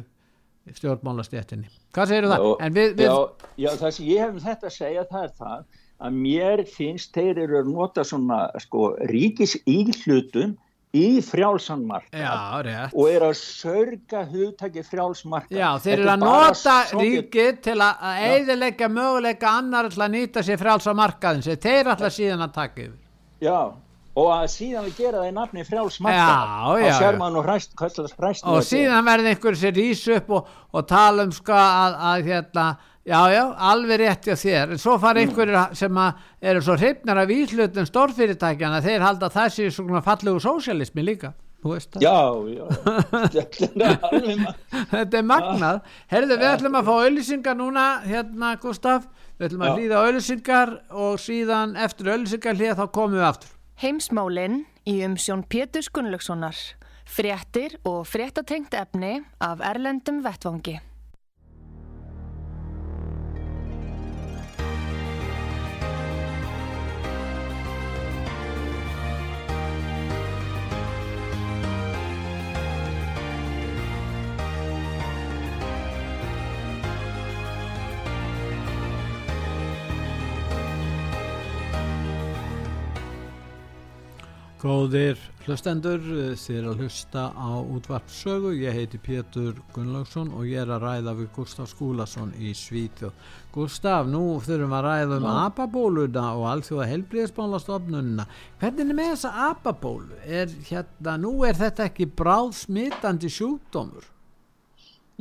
stjórnmálastéttinni. Hvað segir þú það? Við, við... Já, já, það sem ég hef um þetta að segja það er það að mér finnst þeir eru að nota svona sko ríkis íhlutun í frjálsanmarkað og er að sörga hugtæki frjálsmarkað. Já, þeir eru að nota ríkið til að eiðilega möguleika annar til að nýta sér frjálsanmarkaðin sem þeir alltaf síðan að taka yfir. Já, og að síðan við gera það í nafni frjálsmarka og sér maður nú hræst, hræst og síðan verði einhver sér ís upp og, og tala um sko að, að hérna, já já, alveg rétt á þér. En svo fara einhverjir sem eru svo hreifnar af íslutum stórfyrirtækjana þeir halda þessi svona fallegu sósialismi líka já, já. Þetta er magnað. Herðu við ætlum að fá auðlýsingar núna hérna Gustaf við ætlum að hlýða auðlýsingar og síðan eftir auðlýsingar hlýða þá komum við aftur. Heimsmálinn í umsjón Pétur Gunnlaugssonar, fréttir og fréttatengt efni af Erlendum Vettvangi. Góðir hlustendur, þið er að hlusta á útvarpsögu, ég heiti Pétur Gunnlaugsson og ég er að ræða við Gustaf Skúlason í Svítjóð. Gustaf, nú þurfum við að ræða um apabóluna og allþjóða helbriðsbánlastofnununa. Hvernig er með þessa apabólu? Er, hérna, nú er þetta ekki bráð smittandi sjúkdómur?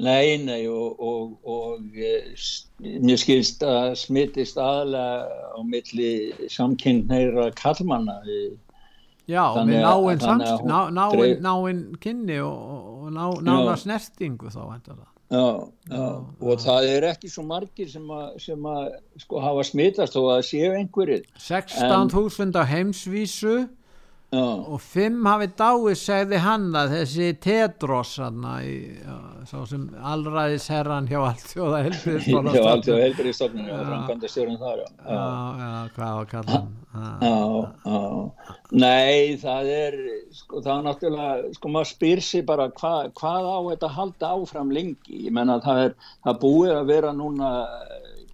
Nei, nei og, og, og eh, mér skilst að smittist aðalega á milli samkynneira kallmanna í Já, þannig við náinn samst, ná, náinn, náinn kynni og, og ná, nána snertingu þá já, já, já, og það er ekki svo margir sem að, sem að sko hafa smittast og að séu einhverjir. 16.000 á heimsvísu. Og fimm hafi dáið segði hann að þessi Tedros sá sem allraðis herran hjá alltjóða helbriðstofnun hjá alltjóða helbriðstofnun og framkvæmda stjórnum þar já. Já, hvað var kallan Nei, það er sko, það er náttúrulega, sko maður spyr sér bara hva, hvað á þetta halda áfram lengi, ég menna það er það búið að vera núna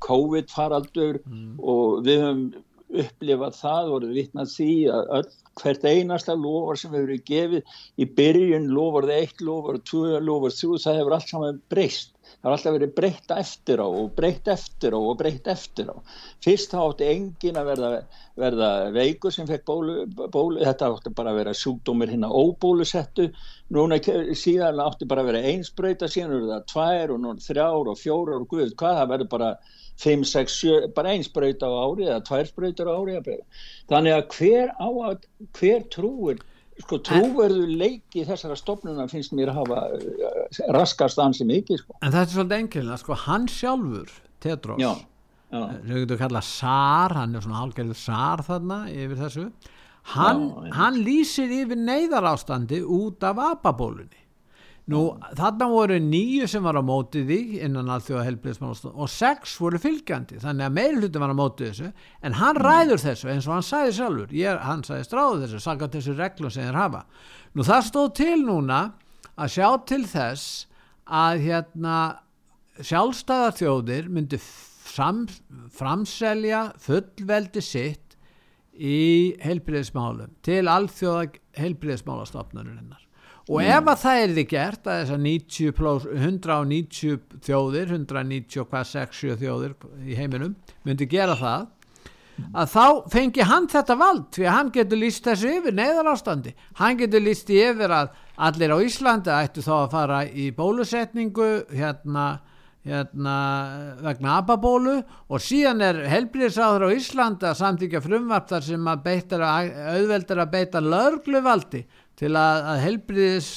COVID faraldur mm. og við höfum upplifað það, voruð vittnað því að öll, hvert einasta lofar sem hefur gefið í byrjun lofar það eitt lofar, tvö lofar, þrjú það hefur allt saman breyst það har alltaf verið breytt eftir á og breytt eftir á og breytt eftir á. Fyrst þá átti engin að verða, verða veikur sem fekk bólu, bólu þetta átti bara að vera sjúkdómir hérna óbólusettu. Núna síðan átti bara að vera einsbreyta síðan eru það tvær og núna þrjár og fjórar og guð hvað það verður bara 5, 6, 7, bara eins braut á ári eða tvær sprautur á ári þannig að hver á hver trúir sko trúverðu leiki þessara stofnuna finnst mér að hafa uh, raskast ansi mikið sko. en þetta er svolítið engilega, sko hann sjálfur Tedros já, já. þau getur kallað SAR, hann er svona hálfgerður SAR þarna yfir þessu hann, já, hann lýsir yfir neyðar ástandi út af apabólunni Nú, þarna voru nýju sem var á móti því innan allþjóða helbriðismálastofn og sex voru fylgjandi, þannig að meiri hluti var á móti þessu, en hann ræður þessu eins og hann sagði sjálfur, ég, hann sagði stráðu þessu, sagði þessu reglu sem þeir hafa. Nú það stóð til núna að sjá til þess að hérna sjálfstæðarþjóðir myndi fram, framselja fullveldi sitt í heilbriðismálum til alþjóða heilbriðismálastofnurinnar og ef að það er þið gert að þessar 90 plus, 190 þjóðir 190 og hvað 60 þjóðir í heiminum myndi gera það að þá fengi hann þetta vald því að hann getur líst þessu yfir neðar ástandi hann getur líst í yfir að allir á Íslandi ættu þá að fara í bólusetningu hérna hérna, vegna ababólu og síðan er helbriðsáður á Íslanda samtíkja frumvarp þar sem að beita, auðveldur að beita lörgluvaldi til að, að helbriðis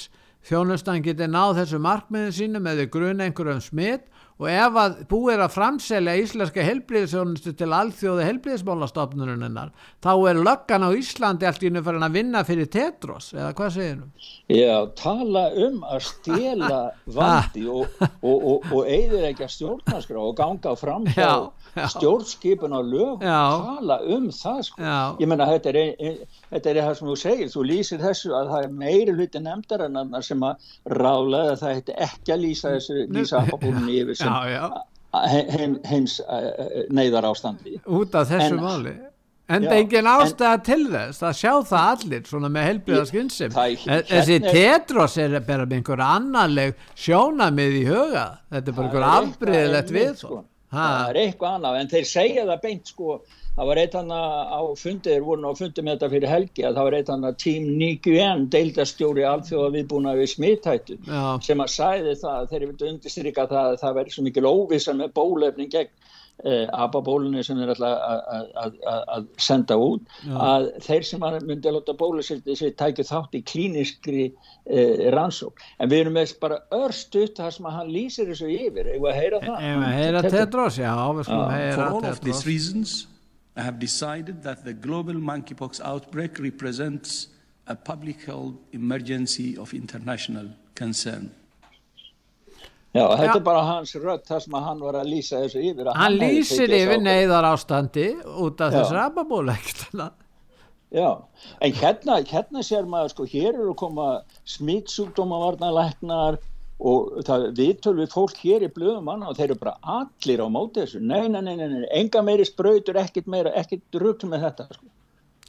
þjónustan geti náð þessu markmiðu sínum eða gruna einhverjum smitt og ef að búið er að framselja íslenska helbriðisjónustu til alþjóði helbriðismálastofnurinnar þá er löggan á Íslandi allt í nú fyrir að vinna fyrir Tetros eða hvað segir þú? Já, tala um að stela vandi og, og, og, og eigður ekki að stjórnarskrá og ganga fram hjá stjórnskipun á lög tala um það sko. Já. ég menna þetta er, ein, þetta er það sem þú segir. Þú lýsir þessu að það er meiri hluti nefndar en sem að rála að það hefði ekki að lýsa þessu lýsa ábúinni yfir sem heims neyðar ástandi út af þessu en, máli. En það er engin ástæða en, til þess að sjá það allir svona með helbriða skynsum þessi tetros er bara með einhver annarleg sjónamið í huga. Þetta er bara einhver afbreyðilegt við sko. Það er eitthvað annað en þeir segja það beint sko það var eitt hann á fundið þeir voru á fundið með þetta fyrir helgi að það var eitt hann að tím Níkjuen deildastjóri alþjóða viðbúna við smittættu sem að sæði það þeir vildu undirstryka það að það verður svo mikil óvisa með bólefning gegn eh, ababólunni sem þeir ætla að senda út Já. að þeir sem myndi að láta bólusildi sér tækju þátt í klíniskri eh, rannsók en við erum með bara örstuðt það sem að hann lýsir þessu yfir. Eða heyra það I have decided that the global monkeypox outbreak represents a public health emergency of international concern. Já, þetta Já. er bara hans rött þar sem hann var að lýsa þessu yfir Hann, hann lýsir yfir neyðar ástandi út af þessu rababóla Já, en hérna, hérna sér maður sko, hér eru að koma smittsúkdómavarnalæknar og það viðtöl við fólk hér í blöðum manna og þeir eru bara allir á móti þessu. Nei, nei, nei, nei, enga meiri spröytur ekkit meira, ekkit rugg með þetta sko.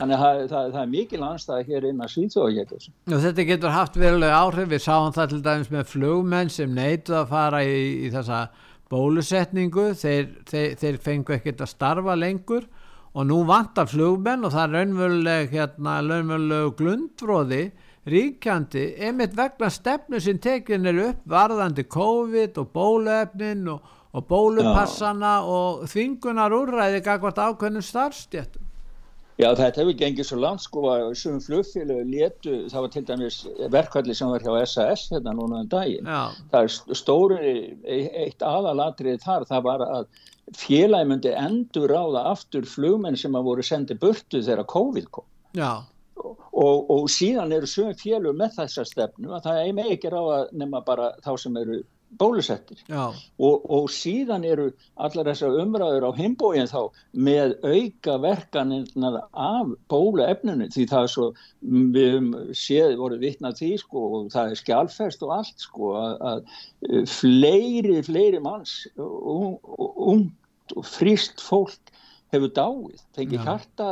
Þannig að það, það, er mikil anstæði hér inn að Svíþjóða Þetta getur haft verulega áhrif, við sáum það til dæmis með flugmenn sem neytuð að fara í, í þessa bólusetningu, þeir, þeir, þeir fengu ekkert að starfa lengur. Og nú vantar flugmenn og það er raunveruleg, hérna, raunveruleg glundfróði ríkjandi, einmitt vegna stefnu sem tekin er upp varðandi COVID og bóluefnin og, og bólupassana Já. og þvingunar úrræði gagvart ákveðnum starfstjættum. Já þetta hefur gengið svo langt sko að sem flugfélag letu, það var til dæmis verkvalli sem var hjá SAS hérna núna um daginn. Já. Það er stóri eitt aðalatrið þar, það var að félagi myndi endur ráða aftur flugmenn sem að voru sendið burtu þegar COVID kom. Já. Og, og síðan eru sögum félug með þessa stefnu að það er með ekki ráða nema bara þá sem eru bólusettir. Og, og síðan eru allar þessar umræður á himbóin þá með auka verkanirnar af bóluefninu því það er svo við séð voru vittnað því sko og það er skjálfest og allt sko að, að fleiri, fleiri manns ungt og fríst fólk hefur dáið, fengið hjarta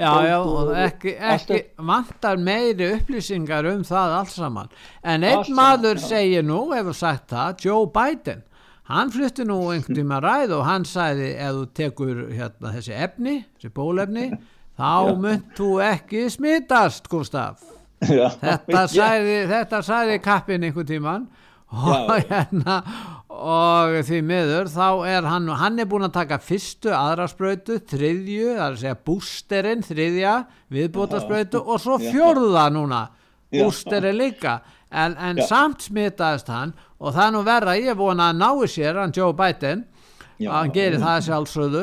Já, já, og ekki, ekki vantar meiri upplýsingar um það alls saman, en einn maður já. segir nú, hefur sagt það Joe Biden, hann flytti nú einhvern tíma ræð og hann sagði ef þú tekur hérna þessi efni þessi bólefni, þá mynd þú ekki smittast, Gustaf. Já. þetta sagði þetta sagði kappin einhvern tíman og hérna og því miður þá er hann hann er búin að taka fyrstu aðraspröytu þriðju, það er að segja bústerinn þriðja, viðbútaspröytu og svo fjörða núna bústerinn líka. En, en samt smitaðist hann og það er nú verða ég vona að nái sér hann Joe Biden Já, að hann gerir það sjálfsögðu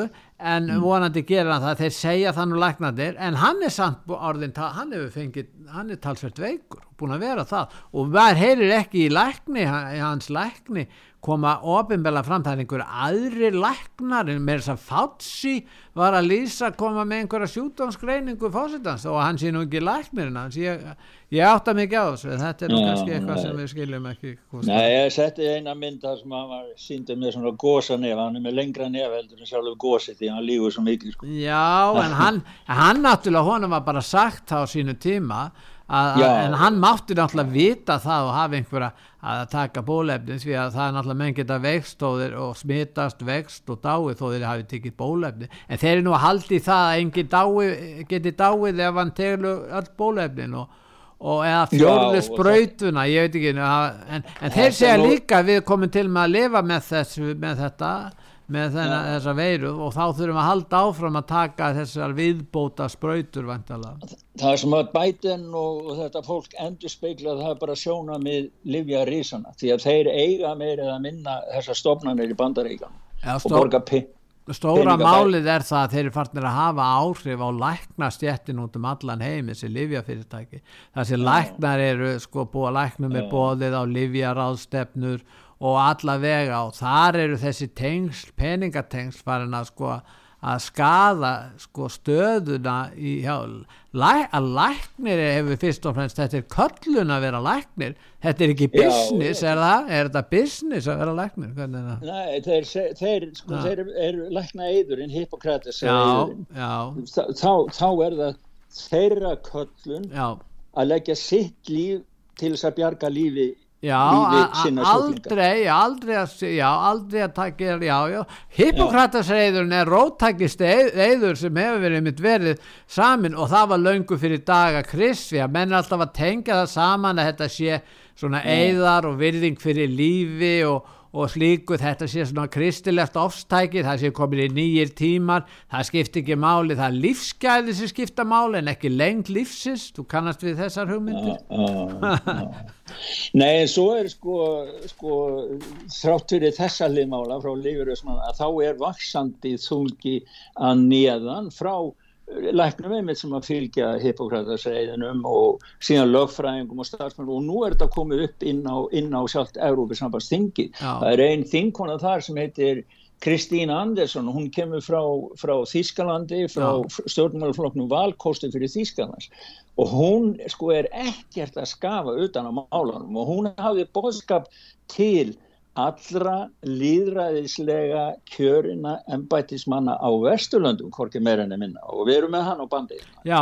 en vonandi gerir hann það þeir segja það nú læknandir en hann er samt orðin hann hefur fengið, hann er talsvert veikur búin að vera það. Og maður heyrir ekki í lækni hans lækni koma ofinbella fram. Það er einhver aðri læknar með þess að Fátsi var að lýsa koma með einhverja sjúdómsgreiningu fósitans og hann sé nú ekki læknirinn hans ég, ég átta mikið á þessu. Þetta er nú kannski eitthvað sem við skiljum ekki Nei, ég setti eina mynd þar sem hann var síndið með svona gósa nef hann er með lengra nef heldur en sjálfur gósi því hann lífur svo mikið sko. Já, en hann, hann náttúrulega honum var bara sagt á sínu tíma Að, en hann mátti náttúrulega vita það og hafa einhverja að taka bólefni því að það er náttúrulega menn geta vext og, þeir, og smitast vext og dáið þó þeir hafi tekið bólefni en þeir eru nú að haldi það að enginn dái, geti dáið ef hann teglu öll bólefnin og, og eða fjórðu sprautuna ég veit ekki en, en þeir segja líka við komum til með að lifa með, þessu, með þetta með þennan, þessa veiru og þá þurfum að halda áfram að taka þessar viðbóta spröytur vantalega. Það sem að bæten og, þetta fólk endur speikla það er bara sjóna með livja rísana því að þeir eiga meira eða minna þessar stofnanir í bandaríkan ja, og borga pinn. Stóra málið er það að þeir eru farnir að hafa áhrif á læknastjettin út um allan heim þessi livjafyrirtæki. Þessi læknar eru sko búið að læknum með bóðið á livjaráðstefnur og alla vega og þar eru þessi tengsl, peningatengsl farin að sko að skada sko stöðuna í hjá, læ, að læknir hefur fyrst og fremst, þetta er köllun að vera læknir, þetta er ekki business já, er það, er þetta business að vera læknir? Er Nei, þeir, þeir sko, þeir eru lækna eðurinn Hippokrates þá, þá er það þeirra köllun já. að leggja sitt líf til þess að bjarga lífi Já, aldrei, aldrei að, já, aldrei að taka, já, já, Hippokratasreiðurinn er róttakist eður sem hefur verið mitt verið samin og það var löngu fyrir daga Kristi að menn alltaf að tengja það saman að þetta sé svona eðar og virðing fyrir lífi og, og slíku. Þetta sé svona kristilegt ofstæki það sé komin í nýjir tímar það skiptir ekki máli, það er lífsgæði sem skipta máli en ekki lengt lífsins. Þú kannast við þessar hugmyndir? Nei en svo er sko, sko þrátt fyrir þessa liðmála frá Lífuröðsmann að þá er vaksandi þungi að neðan frá læknum einmitt sem að fylgja hippokratarsreiðinum og síðan lögfræðingum og starfsmennum og nú er þetta komið upp inn á, á sjálft Európi sambandsþingi. Það er einn þingkona þar sem heitir Kristín Andersson, hún kemur frá, frá Þískalandi, frá stjórnmáluflokknum valkosti fyrir Þískalands og hún sko er ekkert að skafa utan á málunum. Og hún hafði boðskap til allra líðræðislega kjörina ennbætismanna á Vesturlöndum, hvorki meira enn minna. Og við erum með hann á bandi. Já,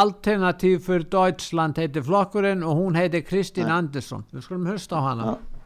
Alternativ for Deutschland heitir flokkurinn og hún heitir Kristín Andersson. Við skulum hösta á hana. Ja.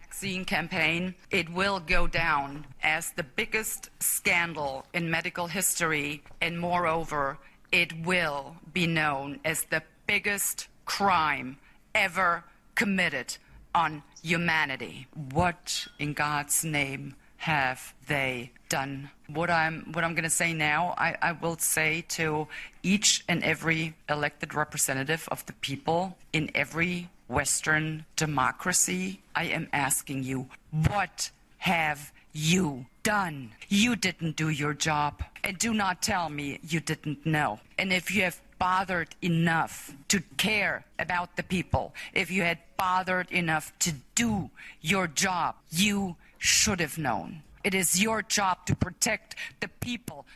Vaccine campaign it will go down as the biggest scandal in medical history and moreover it will be known as the biggest crime ever committed on humanity. What in God's name have they done? What I'm what I'm going to say now, I, I will say to each and every elected representative of the people in every Western democracy, I am asking you, what have you done? You didn't do your job. And do not tell me you didn't know. And if you have bothered enough to care about the people, if you had bothered enough to do your job, you should have known. It is your job to protect the people.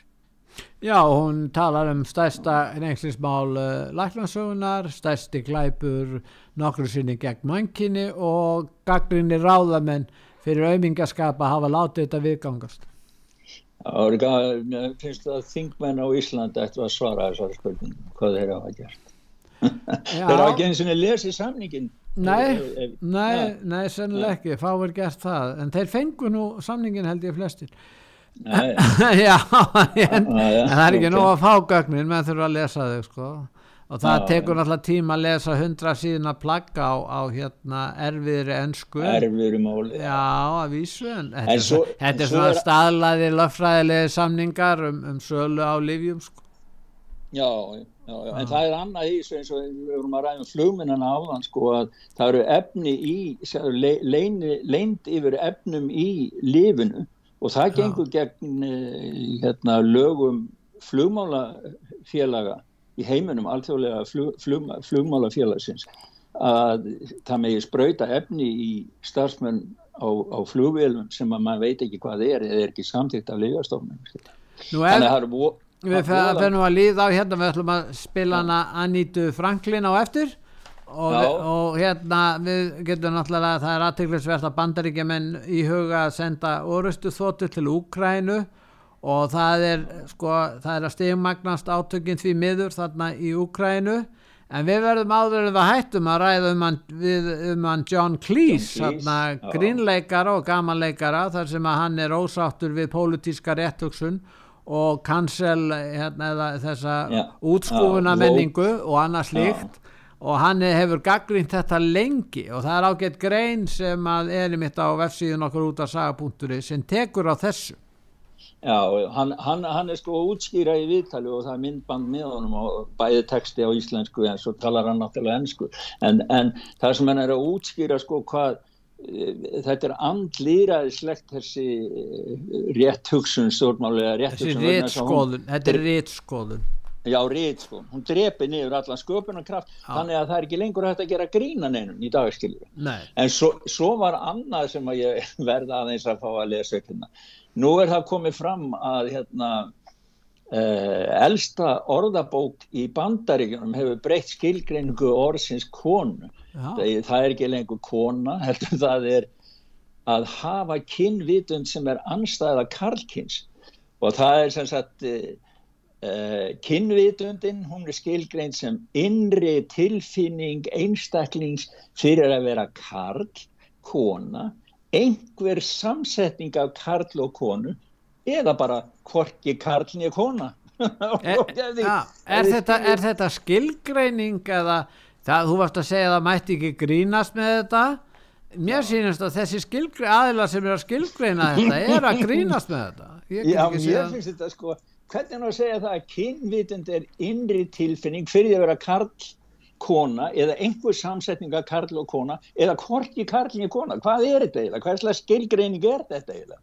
Já, hún talar um stærsta neykslismál uh, eh, læknarsögunar, stærsti glæpur nokkru sinni gegn mankinni og gaggrinni ráðamenn fyrir auðmingaskap að hafa látið þetta viðgangast. Það finnst að þingmenn á Íslandi ættu að svara þessari spurningum hvað þeir hafa gert. þeir hafa ekki eins og lesið samningin. Nei, ef, ef, nei, ja. nei, sennileg ekki, fáir gert það, en þeir fengu nú samningin held ég flestir. Já, en, en það er ekki okay. nú að fá gögnin, menn þurfa að lesa þau sko og það já, tekur náttúrulega tíma að lesa hundra síðan að plagga á, á hérna erfiðri ennsku erfiðri máli. Já að vísu en þetta er, svo, þetta er svona er... staðlaði löffræðilegi samningar um, um sölu á livjum sko. já, já, já. En það er annað í eins og við vorum að ræða um flugminnana áðan sko að það eru efni í leind yfir efnum í lifinu og það gengur gegn eh, hérna lögum flugmálafélaga í heiminum alþjóðlega flug, flug, flugmálafélagsins að það megi spröyta efni í starfsmenn á, á flugvélum sem að maður veit ekki hvað er eða er ekki samtíkt af lífastofnum þannig að það eru Við fennum að líða á hérna, við ætlum að spila hana Anítu Franklin á eftir. Og, og hérna við getum náttúrulega, það er aðteglisvert að bandaríkjaman í huga að senda orustu þóttu til Úkrænu og það er sko, það er að stegmagnast átökinn því miður þarna í Úkrænu en við verðum áður en við hættum að ræða um hann, við, um hann John Cleese, John Cleese grínleikara og gamanleikara þar sem að hann er ósáttur við pólitíska réttöksun og cancel hérna, þessa ja. útskúfuna menningu og annað slíkt. Ja. og hann hefur gaggrínt þetta lengi. Og það er ágætt grein sem að er í mitt á vefsíðun okkur út af saga.ri sem tekur á þessu Já, hann, hann, hann er sko útskýra í viðtali og það er myndband með honum og bæði texti á íslensku en svo talar hann náttúrulega ennsku en, en það sem hann er að útskýra sko hvað e, þetta er andlýraðislegt þessi e, rétt hugsun stjórnmálega rétt hugsun réttskoðun, þetta er réttskoðun Já, réttskoðun, hún drepi niður allan sköpunarkraft þannig að það er ekki lengur hægt að gera grína neinum í dagskilju en svo, svo var annað sem að ég verða aðeins að fá að lesa upp hérna Nú er það komið fram að hérna, eh, elsta orðabók í bandaríkunum hefur breytt skilgreiningu orðsins konu. Það, það er ekki lengur kona, heldur það er að hafa kynvitund sem er anstæða karlkins og það er sem sagt eh kynvitundin, hún er skilgrein sem innri tilfinning einstaklings fyrir að vera karl, kona einhver samsetning af karl og konu eða bara korki karlni og kona er, ja, er, þetta, er þetta skilgreining eða það, þú varst að segja að það mætti ekki grínast með þetta? Mér sínast að þessi aðila sem er að skilgreina þetta er að grínast með þetta. Já, mér finnst þetta sko hvernig er það að segja það að kynvitund er innri tilfinning fyrir að vera karl kona eða einhver samsetning af karl og kona eða hvorki karl og kona, hvað er þetta eiginlega, hvað slags skilgreining er þetta eiginlega?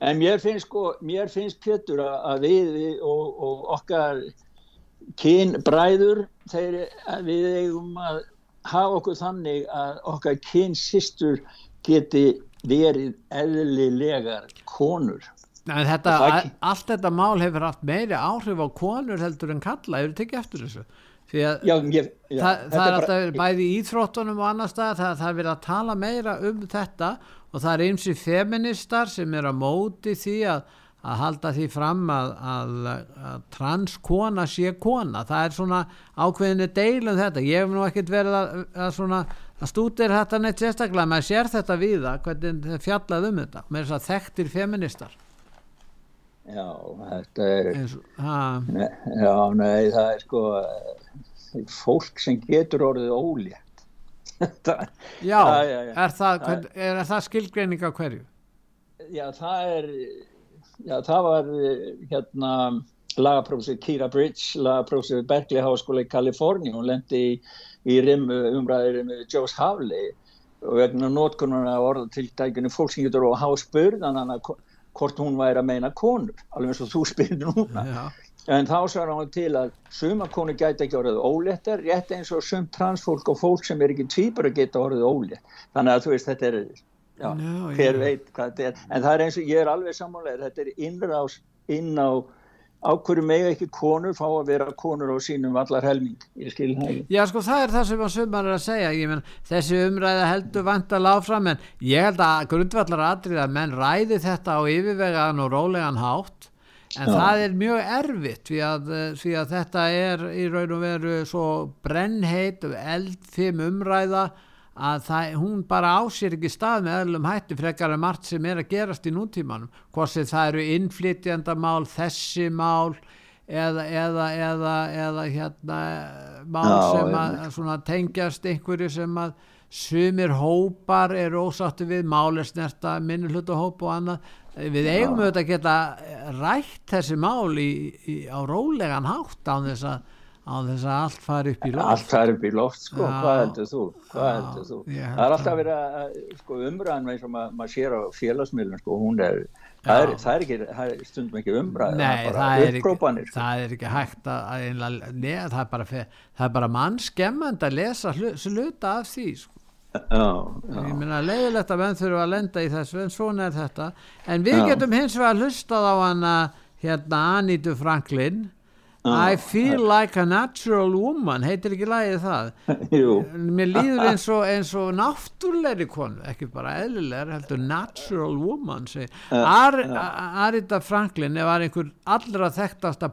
En mér finnst sko, mér finnst Pétur að við og, og okkar kynbræður þeir við eigum að hafa okkur þannig að okkar kynsistur geti verið eðlilegar konur. Þetta, það, allt þetta mál hefur haft meiri áhrif á konur heldur en kalla, hefur tekið eftir þessu já, ég, já, það, það er alltaf bara... bæði í íþróttunum og annar stað það, það er verið að tala meira um þetta og það er eins og feministar sem er að móti því að, að halda því fram að, að, að transkona sé kona. Það er svona ákveðinu deilum þetta. Ég hef nú ekkert verið að svona að stútir þetta neitt sérstaklega maður sér þetta við það hvernig það fjallað um þetta. Með þess að þekktir feministar Já, þetta er ne, já, nei, það er sko fólk sem getur orðið ólétt já, já, já, er það, það er, það skilgreining af hverju? Já, það er já, það var hérna lagaprófessor Kira Bridge lagaprófessor Berkeley Háskóla í Kaliforni hún lendi í, í umræðir með Joes Havley og vegna nótkunnuna orðatiltækinu fólk sem getur á hásbörðan hvort hún væri að meina konur alveg eins og þú spyrir núna Já. En þá svar hann til að suma konur gæti ekki orðið óléttar rétt eins og sum transfólk og fólk sem er ekki tvýpur að geta orðið ólétt. Þannig að þú veist þetta er Já, no, hver yeah. veit hvað þetta er. En það er eins og ég er alveg samanlega þetta er innrás inn á ákveður með ekki konur fá að vera konur á sínum allar helming. Já sko það er það sem að sumar er að segja. Menn, þessi umræða heldur vant að lág fram en ég held að grundvallar aðrið að menn ræði þetta á yfirvegaðan og rólegan hátt en Já. það er mjög erfitt því að, því að þetta er í raun og veru svo brennheit eldfim umræða að það, hún bara ásér ekki stað með öllum hætti frekar en margt sem er að gerast í nútímanum. Hvort sem það eru innflytjandamál þessi mál eða, eða, eða, eða hérna mál Já, sem að tengjast einhverju sem að sumir hópar eru ósáttu við málesnerta, minnulhutahóp og annað við eigum auðvitað að geta rætt þessi mál í, í, á rólegan hátt á þess að á þess að allt fari upp í loft allt fari upp í loft sko, Já. hvað heldur þú, hvað Já, heldur þú það er alltaf verið að sko, umræðan ma- maður sér á félagsmiðlun sko, hún er það er, það er ekki, það er stundum ekki umræð Nei, bara það er, ekki, sko. það er ekki hægt að, að einlega, neða, það, er bara, bara mannskemmand að lesa hlu- hluta af því sko. Já, já, ég meina leiðilegt að menn þurfa að lenda í þessu en svona er þetta. En við Já. getum hins vegar hlustað á hana hérna Anitu Franklin. I feel like a natural woman. Heitir ekki lagið það? Jú. Mér líður eins og, eins og náttúrlegri konu, ekki bara eðlilegar heldur natural woman. Ar, Arita Franklin var einhver allra þekktasta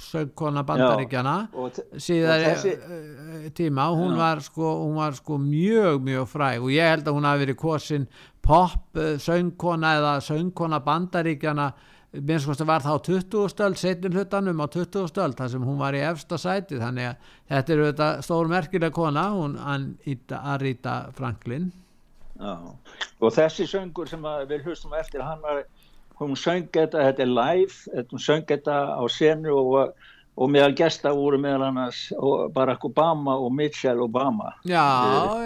popsöngkona bandaríkjana og þessi- þessi... tíma. Hún var, sko, hún var sko mjög mjög fræg og ég held að hún hafi verið kosin pop eh, söngkona eða söngkona bandaríkjana minnst sko var það á 20 stöld setjum hlutanum á 20 stöld þar sem hún var í efsta sæti. Þannig að þetta er auðvitað stór merkileg kona hún Arita Franklin. Já, og þessi söngur sem að við hlustum eftir, hann var, hún söng þetta, þetta er live, hún söng þetta á senu og, og meðal gesta voru meðal annars Barack Obama og Michelle Obama. já,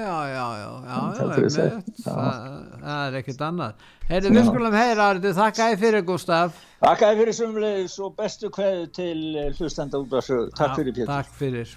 já, já, já, já, Það já, sig. einmitt. það, það er ekkert annað Heyrðu, við skulum heyra þakka ég fyrir Gustaf Takk fyrir sumleis og bestu kveðu til hlustanda út af sög. Takk fyrir Pétur. Takk fyrir